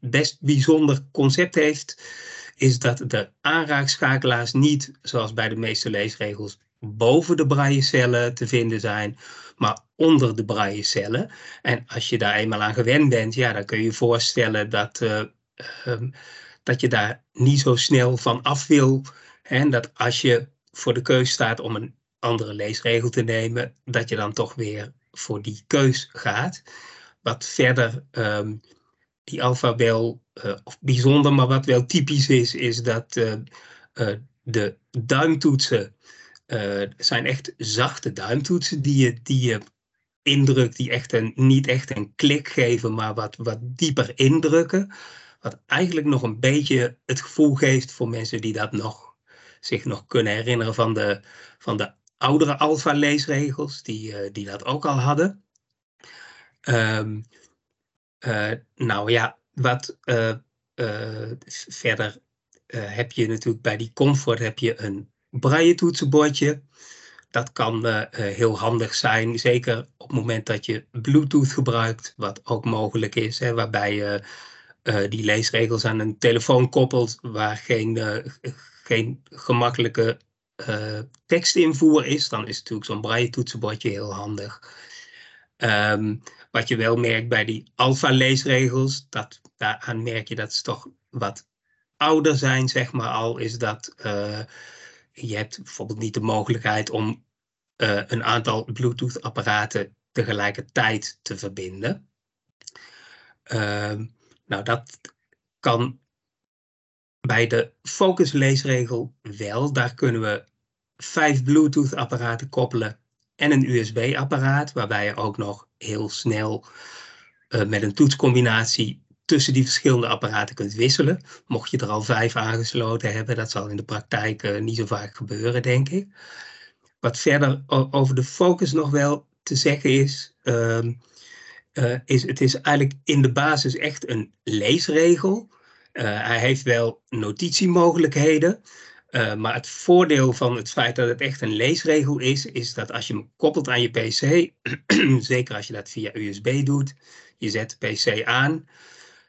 best bijzonder concept heeft, is dat de aanraakschakelaars niet, zoals bij de meeste leesregels, boven de braillecellen te vinden zijn, maar onder de braillecellen. En als je daar eenmaal aan gewend bent, ja, dan kun je je voorstellen dat, um, dat je daar niet zo snel van af wil. En dat als je voor de keus staat om een andere leesregel te nemen, dat je dan toch weer voor die keus gaat. Wat verder um, die alfa wel, uh, of bijzonder, maar wat wel typisch is, is dat uh, de duimtoetsen zijn echt zachte duimtoetsen die je, die je indrukt, die echt een, niet echt een klik geven, maar wat, wat dieper indrukken. Wat eigenlijk nog een beetje het gevoel geeft voor mensen die dat nog, zich nog kunnen herinneren van de, van de oudere alfa-leesregels, die, uh, die dat ook al hadden. Um, uh, nou ja, wat uh, verder heb je natuurlijk bij die comfort heb je een braille toetsenbordje. Dat kan heel handig zijn, zeker op het moment dat je Bluetooth gebruikt, wat ook mogelijk is, hè, waarbij je die leesregels aan een telefoon koppelt waar geen, geen gemakkelijke uh, tekstinvoer is, dan is natuurlijk zo'n braille toetsenbordje heel handig. Um, wat je wel merkt bij die alpha leesregels, dat, daaraan merk je dat ze toch wat ouder zijn, zeg maar al, is dat uh, je hebt bijvoorbeeld niet de mogelijkheid om uh, een aantal Bluetooth apparaten tegelijkertijd te verbinden. Um, nou, dat kan bij de focus leesregel wel. Daar kunnen we vijf Bluetooth apparaten koppelen en een USB apparaat, waarbij je ook nog heel snel uh, met een toetscombinatie tussen die verschillende apparaten kunt wisselen. Mocht je er al vijf aangesloten hebben, dat zal in de praktijk uh, niet zo vaak gebeuren, denk ik. Wat verder over de focus nog wel te zeggen is, uh, is het is eigenlijk in de basis echt een leesregel. Hij heeft wel notitiemogelijkheden, uh, maar het voordeel van het feit dat het echt een leesregel is, is dat als je hem koppelt aan je PC, [clears throat] zeker als je dat via USB doet, je zet de PC aan,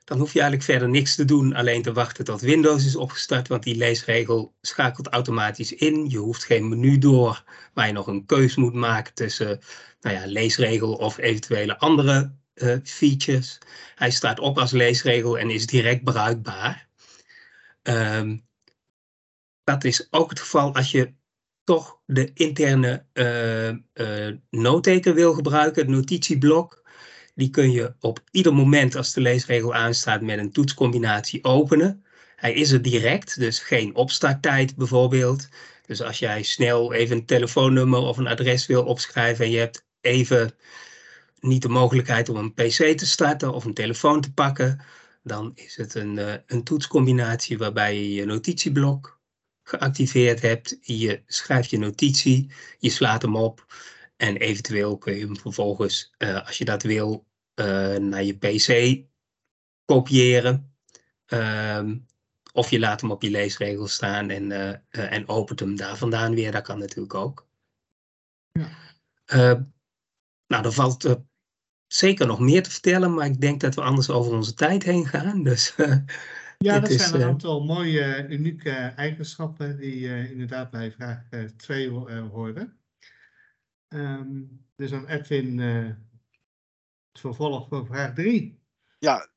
dan hoef je eigenlijk verder niks te doen, alleen te wachten tot Windows is opgestart, want die leesregel schakelt automatisch in. Je hoeft geen menu door waar je nog een keus moet maken tussen nou ja, leesregel of eventuele andere features. Hij staat op als leesregel en is direct bruikbaar. Um, dat is ook het geval als je toch de interne uh, wil gebruiken, het notitieblok. Die kun je op ieder moment als de leesregel aanstaat met een toetscombinatie openen. Hij is er direct, dus geen opstarttijd bijvoorbeeld. Dus als jij snel even een telefoonnummer of een adres wil opschrijven en je hebt even niet de mogelijkheid om een PC te starten of een telefoon te pakken, dan is het een, uh, een toetscombinatie waarbij je je notitieblok geactiveerd hebt. Je schrijft je notitie, je slaat hem op en eventueel kun je hem vervolgens, uh, als je dat wil, uh, naar je PC kopiëren. Uh, of je laat hem op je leesregel staan en, uh, en opent hem daar vandaan weer. Dat kan natuurlijk ook. Ja. nou, er valt zeker nog meer te vertellen, maar ik denk dat we anders over onze tijd heen gaan. Dus [laughs] ja, dat zijn een aantal mooie, unieke eigenschappen die uh, inderdaad bij vraag 2 uh, uh, horen. Um, dus dan Edwin, uh, het vervolg voor vraag 3. Ja,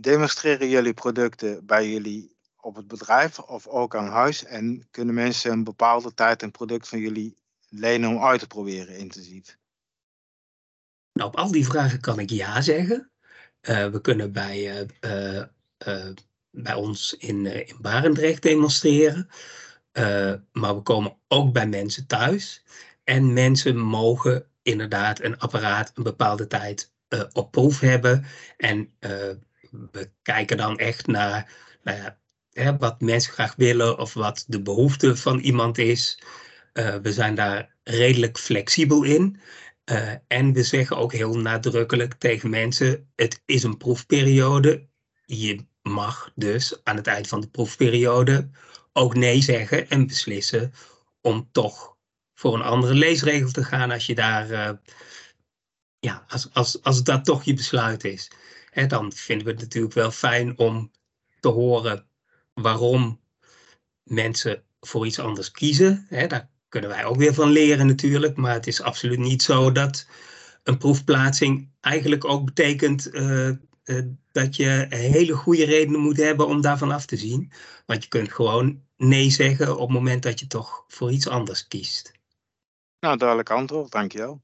demonstreren jullie producten bij jullie op het bedrijf of ook aan huis? En kunnen mensen een bepaalde tijd een product van jullie lenen om uit te proberen intensief? Nou, op al die vragen kan ik ja zeggen. Uh, we kunnen bij uh, uh, bij ons in, in Barendrecht demonstreren. Maar we komen ook bij mensen thuis. En mensen mogen inderdaad een apparaat een bepaalde tijd op proef hebben. En we kijken dan echt naar nou hè, wat mensen graag willen of wat de behoefte van iemand is. we zijn daar redelijk flexibel in. Uh, en we zeggen ook heel nadrukkelijk tegen mensen: het is een proefperiode je mag dus aan het eind van de proefperiode ook nee zeggen en beslissen om toch voor een andere leesregel te gaan als je daar, uh, ja, als, als, als dat toch je besluit is. Hè, dan vinden we het natuurlijk wel fijn om te horen waarom mensen voor iets anders kiezen. Hè, kunnen wij ook weer van leren natuurlijk, maar het is absoluut niet zo dat een proefplaatsing eigenlijk ook betekent uh, uh, dat je hele goede redenen moet hebben om daarvan af te zien. Want je kunt gewoon nee zeggen op het moment dat je toch voor iets anders kiest. Nou, duidelijk antwoord, dankjewel.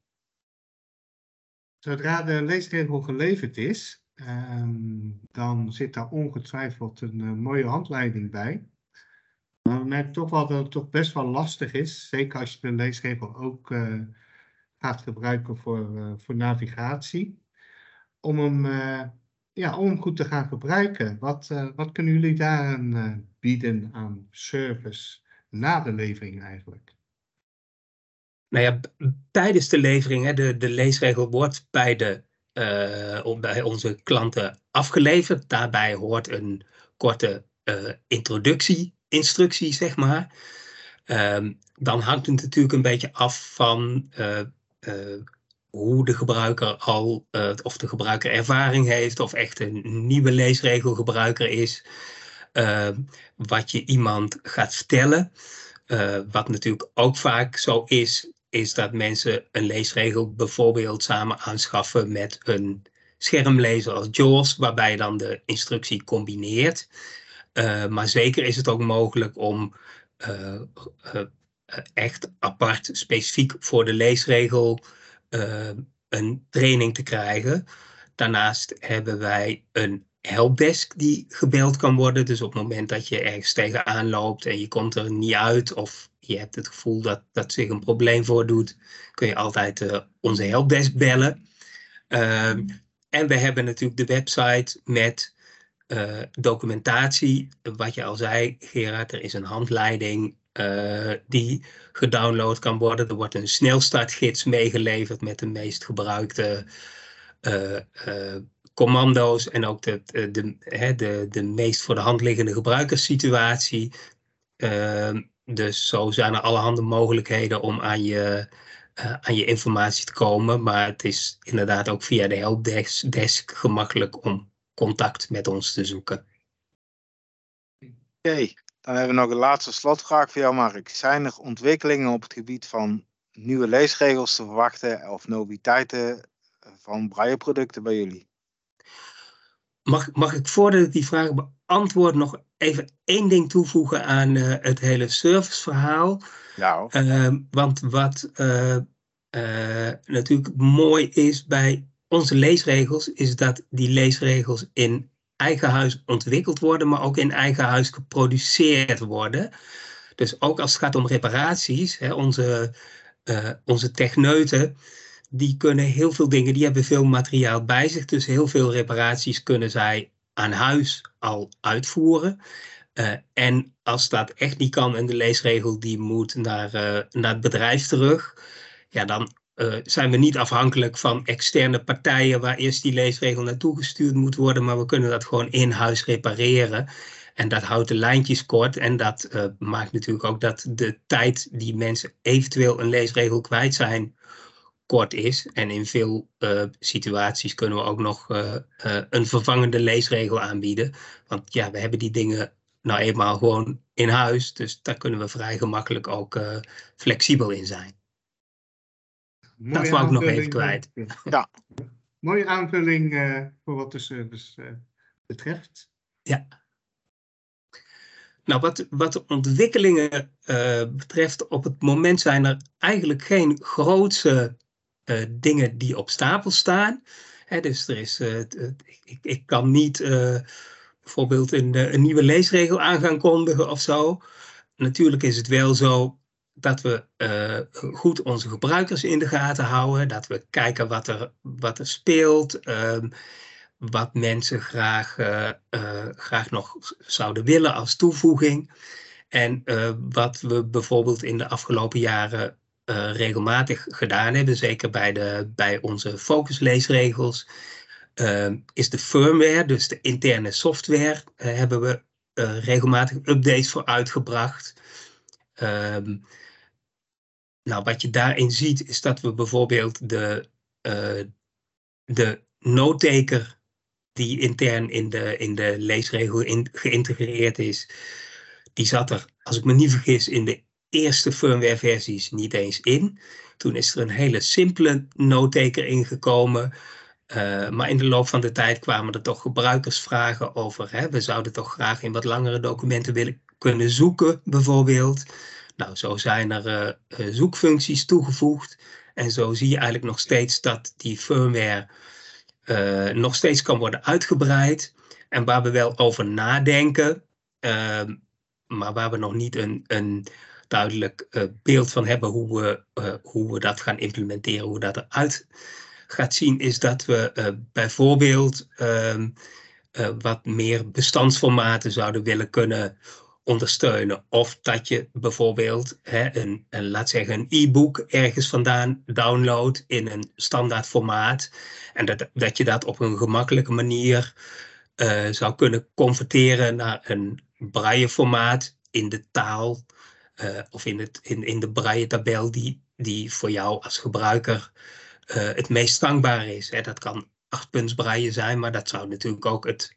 Zodra de leesregel geleverd is, um, dan zit daar ongetwijfeld een uh, mooie handleiding bij. Merk toch wel dat het toch best wel lastig is. Zeker als je de leesregel ook uh, gaat gebruiken voor, uh, voor navigatie. Om hem, uh, ja, om hem goed te gaan gebruiken. Wat, wat kunnen jullie daaraan bieden aan service na de levering eigenlijk? Nou ja, tijdens de levering, hè, de, de leesregel wordt bij, de, bij onze klanten afgeleverd. Daarbij hoort een korte introductie, instructie, zeg maar. Um, dan hangt het natuurlijk een beetje af van uh, hoe de gebruiker al, of de gebruiker ervaring heeft, of echt een nieuwe leesregelgebruiker is. Ehm, wat je iemand gaat vertellen. wat natuurlijk ook vaak zo is, is dat mensen een leesregel bijvoorbeeld samen aanschaffen met een schermlezer als JAWS, waarbij je dan de instructie combineert. Uh, maar zeker is het ook mogelijk om uh, uh, echt apart, specifiek voor de leesregel, een training te krijgen. Daarnaast hebben wij een helpdesk die gebeld kan worden. Dus op het moment dat je ergens tegenaan loopt en je komt er niet uit of je hebt het gevoel dat, dat zich een probleem voordoet, kun je altijd onze helpdesk bellen. Uh, en we hebben natuurlijk de website met uh, documentatie. Wat je al zei, Gerard, er is een handleiding uh, die gedownload kan worden. Er wordt een snelstartgids meegeleverd met de meest gebruikte commando's en ook de, de, de, de, de meest voor de hand liggende gebruikerssituatie. Uh, dus zo zijn er allerhande mogelijkheden om aan je, aan je informatie te komen. Maar het is inderdaad ook via de helpdesk gemakkelijk om contact met ons te zoeken. Oké, okay. dan hebben we nog een laatste slotvraag voor jou, Mark. Zijn er ontwikkelingen op het gebied van nieuwe leesregels te verwachten of noviteiten van brailleproducten bij jullie? Mag, mag ik voordat ik die vraag beantwoord nog even één ding toevoegen aan uh, het hele serviceverhaal? Ja. Uh, want wat uh, natuurlijk mooi is bij onze leesregels, is dat die leesregels in eigen huis ontwikkeld worden, maar ook in eigen huis geproduceerd worden. Dus ook als het gaat om reparaties, hè, onze, onze techneuten die kunnen heel veel dingen, die hebben veel materiaal bij zich. Dus heel veel reparaties kunnen zij aan huis al uitvoeren. Uh, en als dat echt niet kan en de leesregel die moet naar, uh, naar het bedrijf terug, ja, dan uh, zijn we niet afhankelijk van externe partijen waar eerst die leesregel naartoe gestuurd moet worden, maar we kunnen dat gewoon in huis repareren. En dat houdt de lijntjes kort en dat maakt natuurlijk ook dat de tijd die mensen eventueel een leesregel kwijt zijn kort is. En in veel uh, situaties kunnen we ook nog een vervangende leesregel aanbieden. Want ja, we hebben die dingen nou eenmaal gewoon in huis. Dus daar kunnen we vrij gemakkelijk ook flexibel in zijn. Mooie dat wou ik nog even kwijt. Ja. Mooie aanvulling voor wat de service betreft. Ja. Nou, wat, wat de ontwikkelingen uh, betreft, op het moment zijn er eigenlijk geen grootse uh, dingen die op stapel staan. Hè, dus er is, uh, ik, ik, kan niet uh, bijvoorbeeld een, een, nieuwe leesregel aan gaan kondigen of zo. Natuurlijk is het wel zo dat we goed onze gebruikers in de gaten houden. Dat we kijken wat er, wat er speelt. Ehm, wat mensen graag, graag nog zouden willen als toevoeging. En wat we bijvoorbeeld in de afgelopen jaren regelmatig gedaan hebben, zeker bij, de, bij onze focusleesregels, uh, is de firmware, dus de interne software, hebben we regelmatig updates voor uitgebracht. Um, nou, wat je daarin ziet, is dat we bijvoorbeeld de, de noteker die intern in de, in de leesregel geïntegreerd is, die zat er, als ik me niet vergis, in de eerste firmware-versies niet eens in. Toen is er een hele simpele noteker ingekomen. Uh, maar in de loop van de tijd kwamen er toch gebruikersvragen over. Hè? We zouden toch graag in wat langere documenten willen kunnen zoeken, bijvoorbeeld. Nou, zo zijn er uh, zoekfuncties toegevoegd. En zo zie je eigenlijk nog steeds dat die firmware uh, nog steeds kan worden uitgebreid. En waar we wel over nadenken, ehm, maar waar we nog niet een, een duidelijk beeld van hebben hoe we, hoe we dat gaan implementeren, hoe dat eruit gaat zien, is dat we bijvoorbeeld ehm, wat meer bestandsformaten zouden willen kunnen ondersteunen. Of dat je bijvoorbeeld hè, een, een, laat zeggen, een e-book ergens vandaan downloadt in een standaard formaat. En dat, dat je dat op een gemakkelijke manier uh, zou kunnen converteren naar een braille formaat in de taal uh, of in, het, in, in de braille tabel die, die voor jou als gebruiker uh, het meest gangbaar is. Hè. Dat kan achtpunts braille zijn, maar dat zou natuurlijk ook het,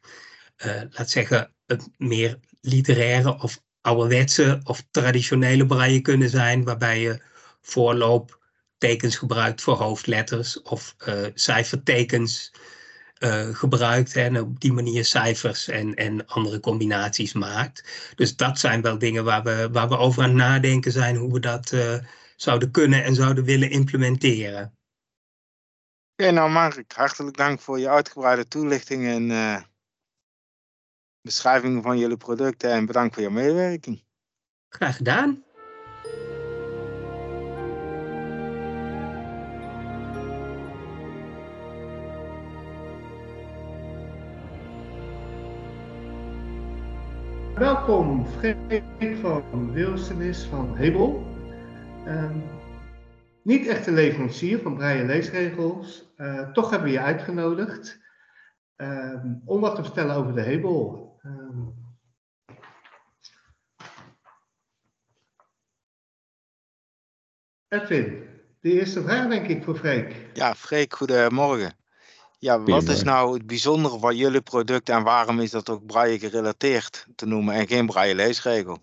laat zeggen, het meer literaire of ouderwetse of traditionele braille kunnen zijn, waarbij je voorlooptekens gebruikt voor hoofdletters of uh, cijfertekens uh, gebruikt en op die manier cijfers en, en andere combinaties maakt. Dus dat zijn wel dingen waar we, waar we over aan nadenken zijn, hoe we dat uh, zouden kunnen en zouden willen implementeren. Oké, nou Mark, hartelijk dank voor je uitgebreide toelichting en beschrijving van jullie producten en bedankt voor je medewerking. Graag gedaan. Welkom, Freek van Wilsenis van Hebel. Um, niet echt een leverancier van braille leesregels, uh, toch hebben we je uitgenodigd um, om wat te vertellen over de Hebel. Um, Edwin, de eerste vraag denk ik voor Freek. Ja, Freek, goedemorgen. Ja, wat is nou het bijzondere van jullie product en waarom is dat ook braille gerelateerd te noemen en geen braille leesregel?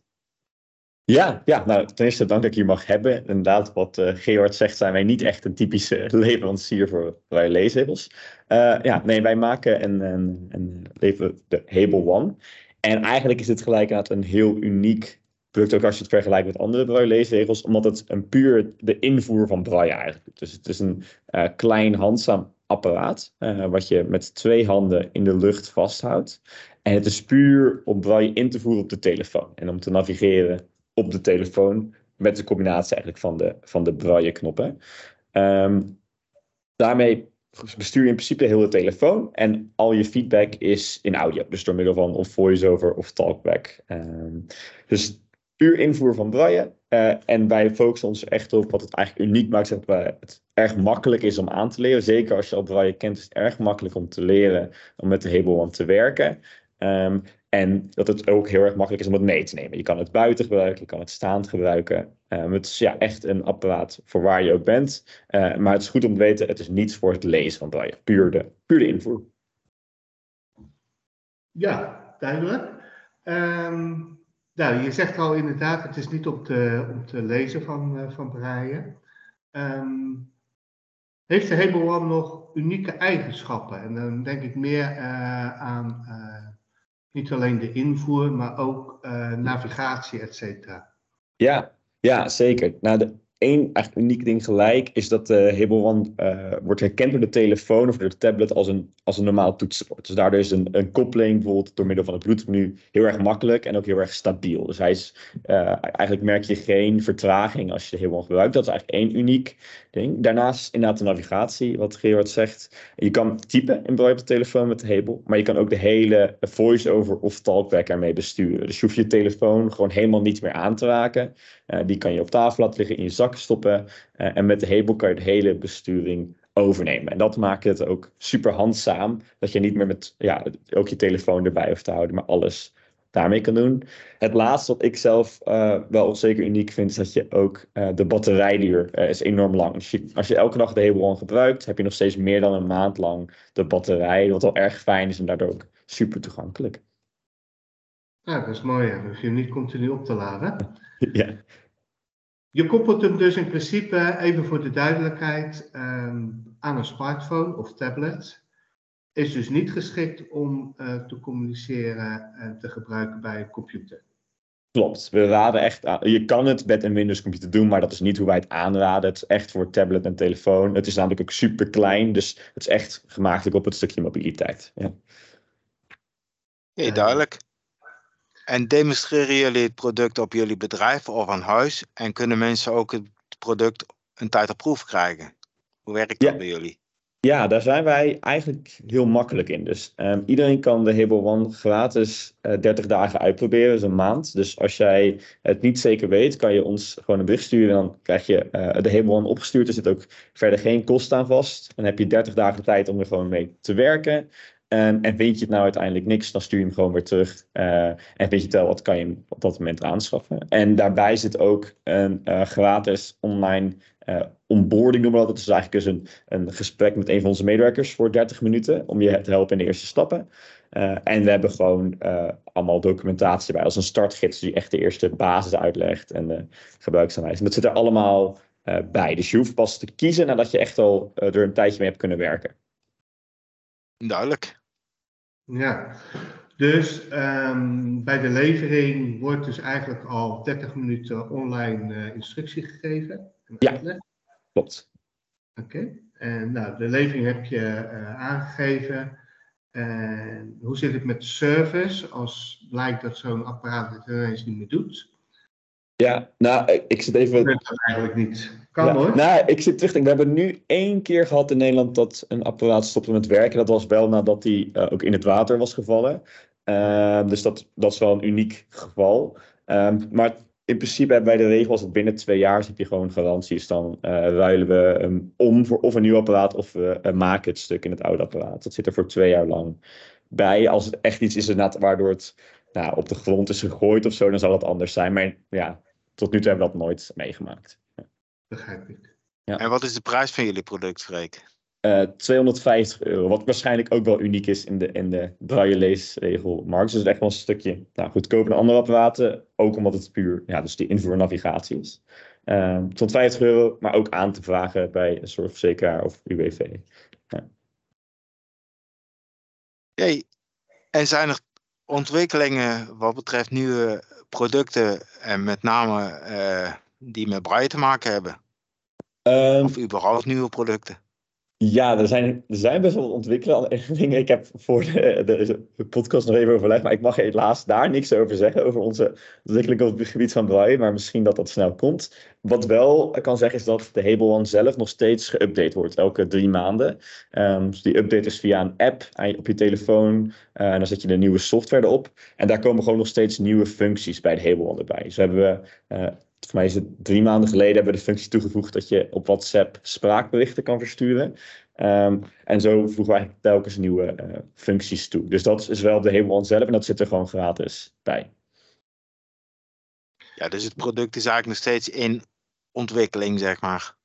Ja, ja, nou ten eerste dank dat ik hier mag hebben. Inderdaad, wat uh, zegt, zijn wij niet echt een typische [laughs] leverancier voor braille leesregels. Uh, ja, nee, wij maken en, en, en leveren de Hebel One. En eigenlijk is dit gelijk een heel uniek product, ook als je het vergelijkt met andere braille leesregels, omdat het een puur de invoer van braille eigenlijk Dus het is een uh, klein handzaam apparaat, wat je met twee handen in de lucht vasthoudt. En het is puur om braille in te voeren op de telefoon en om te navigeren op de telefoon met de combinatie eigenlijk van de, van de braille knoppen. Um, daarmee bestuur je in principe heel de telefoon en al je feedback is in audio. Dus door middel van of voiceover of talkback. Um, dus puur invoer van braille. Uh, en wij focussen ons echt op wat het eigenlijk uniek maakt. Dat het erg makkelijk is om aan te leren. Zeker als je al braille kent, is het erg makkelijk om te leren om met de Hebel te werken. Um, en dat het ook heel erg makkelijk is om het mee te nemen. Je kan het buiten gebruiken, je kan het staand gebruiken. Um, het is ja, echt een apparaat voor waar je ook bent. Uh, maar het is goed om te weten, het is niets voor het lezen van braille. Puur de, puur de invoer. Ja, duidelijk. Um, nou, je zegt al inderdaad, het is niet om te, om te lezen van, uh, van braille. Um, heeft de Hebel One nog unieke eigenschappen? En dan denk ik meer uh, aan niet alleen de invoer, maar ook uh, navigatie, et cetera. Ja, ja, zeker. Nou, de, één echt uniek ding gelijk is dat de uh, Hebel uh, wordt herkend door de telefoon of door de tablet als een, als een normaal toetsenbord. Dus daardoor is een, een koppeling bijvoorbeeld door middel van het Bluetooth-menu heel erg makkelijk en ook heel erg stabiel. Dus hij is, uh, eigenlijk merk je geen vertraging als je de Hebel gebruikt. Dat is eigenlijk één uniek ding. Daarnaast inderdaad de navigatie, wat Gerard zegt. Je kan typen in op de telefoon met de Hebel, maar je kan ook de hele voice-over of talkback ermee besturen. Dus je hoeft je telefoon gewoon helemaal niet meer aan te raken. Die kan je op tafel laten liggen in je zak stoppen. Uh, en met de Hebel kan je de hele besturing overnemen. En dat maakt het ook super handzaam. Dat je niet meer met ja, ook je telefoon erbij hoeft te houden, maar alles daarmee kan doen. Het laatste wat ik zelf uh, wel zeker uniek vind, is dat je ook uh, de batterijduur is enorm lang. Dus je, als je elke dag de Hebel gebruikt, heb je nog steeds meer dan een maand lang de batterij, wat wel erg fijn is en daardoor ook super toegankelijk. Ja, dat is mooi. Dan hoef je hem niet continu op te laden. [laughs] ja. Je koppelt hem dus in principe, even voor de duidelijkheid, um, aan een smartphone of tablet. Is dus niet geschikt om uh, te communiceren en te gebruiken bij een computer. Klopt, we raden echt aan. Je kan het met een Windows computer doen, maar dat is niet hoe wij het aanraden. Het is echt voor tablet en telefoon. Het is namelijk ook super klein, dus het is echt gemaakt op het stukje mobiliteit. Ja. Hey, duidelijk. En demonstreren jullie het product op jullie bedrijf of aan huis? En kunnen mensen ook het product een tijd op proef krijgen? Hoe werkt dat bij jullie? Ja, daar zijn wij eigenlijk heel makkelijk in. Dus um, iedereen kan de Hebo One gratis uh, eh, 30 dagen uitproberen, dus een maand. Dus als jij het niet zeker weet, kan je ons gewoon een bericht sturen. Dan krijg je uh, de Hebo One opgestuurd. Er zit ook verder geen kost aan vast. Dan heb je 30 dagen tijd om er gewoon mee te werken. Um, en vind je het nou uiteindelijk niks, dan stuur je hem gewoon weer terug. Uh, en weet je wel, wat kan je op dat moment aanschaffen. En daarbij zit ook een gratis online uh, onboarding noemen we dat. Dus eigenlijk dus een, een gesprek met een van onze medewerkers voor 30 minuten om je te helpen in de eerste stappen. En we hebben gewoon allemaal documentatie bij, als een startgids die echt de eerste basis uitlegt en de gebruiksaanwijzing. Dat zit er allemaal bij. Dus je hoeft pas te kiezen nadat je echt al er een tijdje mee hebt kunnen werken. Duidelijk. Ja, dus um, bij de levering wordt dus eigenlijk al 30 minuten online instructie gegeven. Ja, klopt. Oké, en nou, de levering heb je uh, aangegeven. En hoe zit het met de service als blijkt dat zo'n apparaat het ineens niet meer doet? Ja, nou, ik zit even. Dat eigenlijk niet. Kan hoor. Nou, ik zit terug. We hebben nu één keer gehad in Nederland dat een apparaat stopte met werken. Dat was wel nadat hij uh, ook in het water was gevallen. Uh, dus dat, dat is wel een uniek geval. Um, maar in principe hebben wij de regel als het binnen twee jaar heb je gewoon garanties. Dan uh, ruilen we um, om voor of een nieuw apparaat of we uh, maken het stuk in het oude apparaat. Dat zit er voor twee jaar lang bij. Als het echt iets is waardoor het nou, op de grond is gegooid of zo, dan zal het anders zijn. Maar ja, tot nu toe hebben we dat nooit meegemaakt. Ja. Begrijp ik. Ja. En wat is de prijs van jullie product, Freek? 250 eh, euro. Wat waarschijnlijk ook wel uniek is in de, in de braille leesregelmarkt. Dus het is echt wel een stukje nou, goedkoper dan andere apparaten. Ook omdat het puur ja, dus die invoer navigatie is. Uh, ehm, 250 euro, maar ook aan te vragen bij een soort verzekeraar of UWV. Ja. Hey, en zijn er ontwikkelingen wat betreft nieuwe producten en met name uh, die met braille te maken hebben? Um, of überhaupt nieuwe producten? Ja, er zijn, er zijn best wel ontwikkelingen. Ik heb voor de, de, podcast nog even overlegd, maar ik mag helaas daar niks over zeggen, over onze ontwikkeling op het gebied van Braille, maar misschien dat dat snel komt. Wat wel kan zeggen is dat de Hable One zelf nog steeds geüpdate wordt, elke drie maanden. Um, dus die update is via een app op je telefoon, uh, en dan zet je de nieuwe software erop. En daar komen gewoon nog steeds nieuwe functies bij de Hable One erbij. Dus hebben we... Uh, voor mij is het drie maanden geleden hebben we de functie toegevoegd dat je op WhatsApp spraakberichten kan versturen. Um, en zo voegen we eigenlijk telkens nieuwe uh, functies toe. Dus dat is wel de hele zelf en dat zit er gewoon gratis bij. Ja, dus het product is eigenlijk nog steeds in ontwikkeling, zeg maar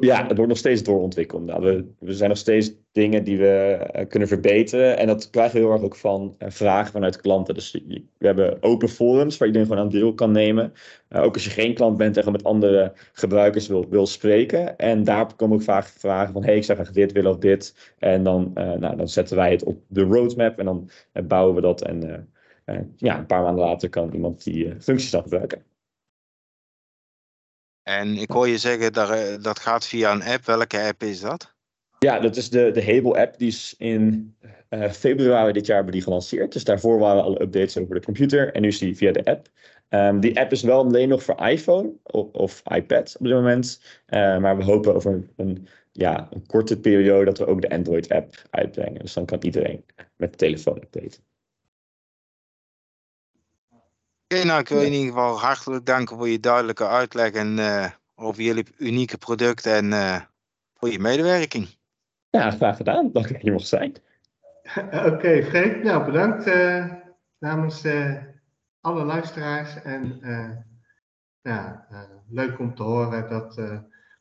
ja, het wordt nog steeds doorontwikkeld. Nou, we, we zijn nog steeds dingen die we uh, kunnen verbeteren. En dat krijgen we heel erg ook van uh, vragen vanuit klanten. Dus we hebben open forums waar iedereen gewoon aan deel kan nemen. Uh, ook als je geen klant bent en gewoon met andere gebruikers wil, wil spreken. En daar komen ook vaak vragen van... hey, ik zou graag dit willen of dit. En dan, nou, dan zetten wij het op de roadmap en dan bouwen we dat. En ja, een paar maanden later kan iemand die functies dan gebruiken. En ik hoor je zeggen dat eh, dat gaat via een app. Welke app is dat? Ja, dat is de, de Hable app. Die is in uh, februari dit jaar die gelanceerd. Dus daarvoor waren alle updates over de computer. En nu is die via de app. Um, die app is wel alleen nog voor iPhone of, of iPad op dit moment. Uh, maar we hopen over een, een, ja, een korte periode dat we ook de Android app uitbrengen. Dus dan kan iedereen met de telefoon updaten. Oké, nou ik wil je in ieder geval hartelijk danken voor je duidelijke uitleg en uh, over jullie unieke producten en uh, voor je medewerking. Ja, graag gedaan. Dank dat je hier mocht zijn. [laughs] Oké, okay, Freek. Nou, bedankt uh, namens alle luisteraars. En ja, leuk om te horen dat,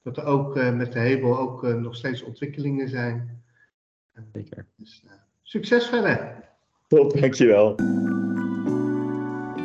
dat er ook met de Hebel ook nog steeds ontwikkelingen zijn. Zeker. Dus, succes verder. Top, dankjewel.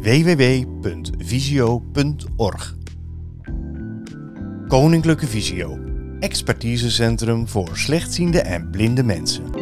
www.visio.org. Koninklijke Visio, expertisecentrum voor slechtziende en blinde mensen.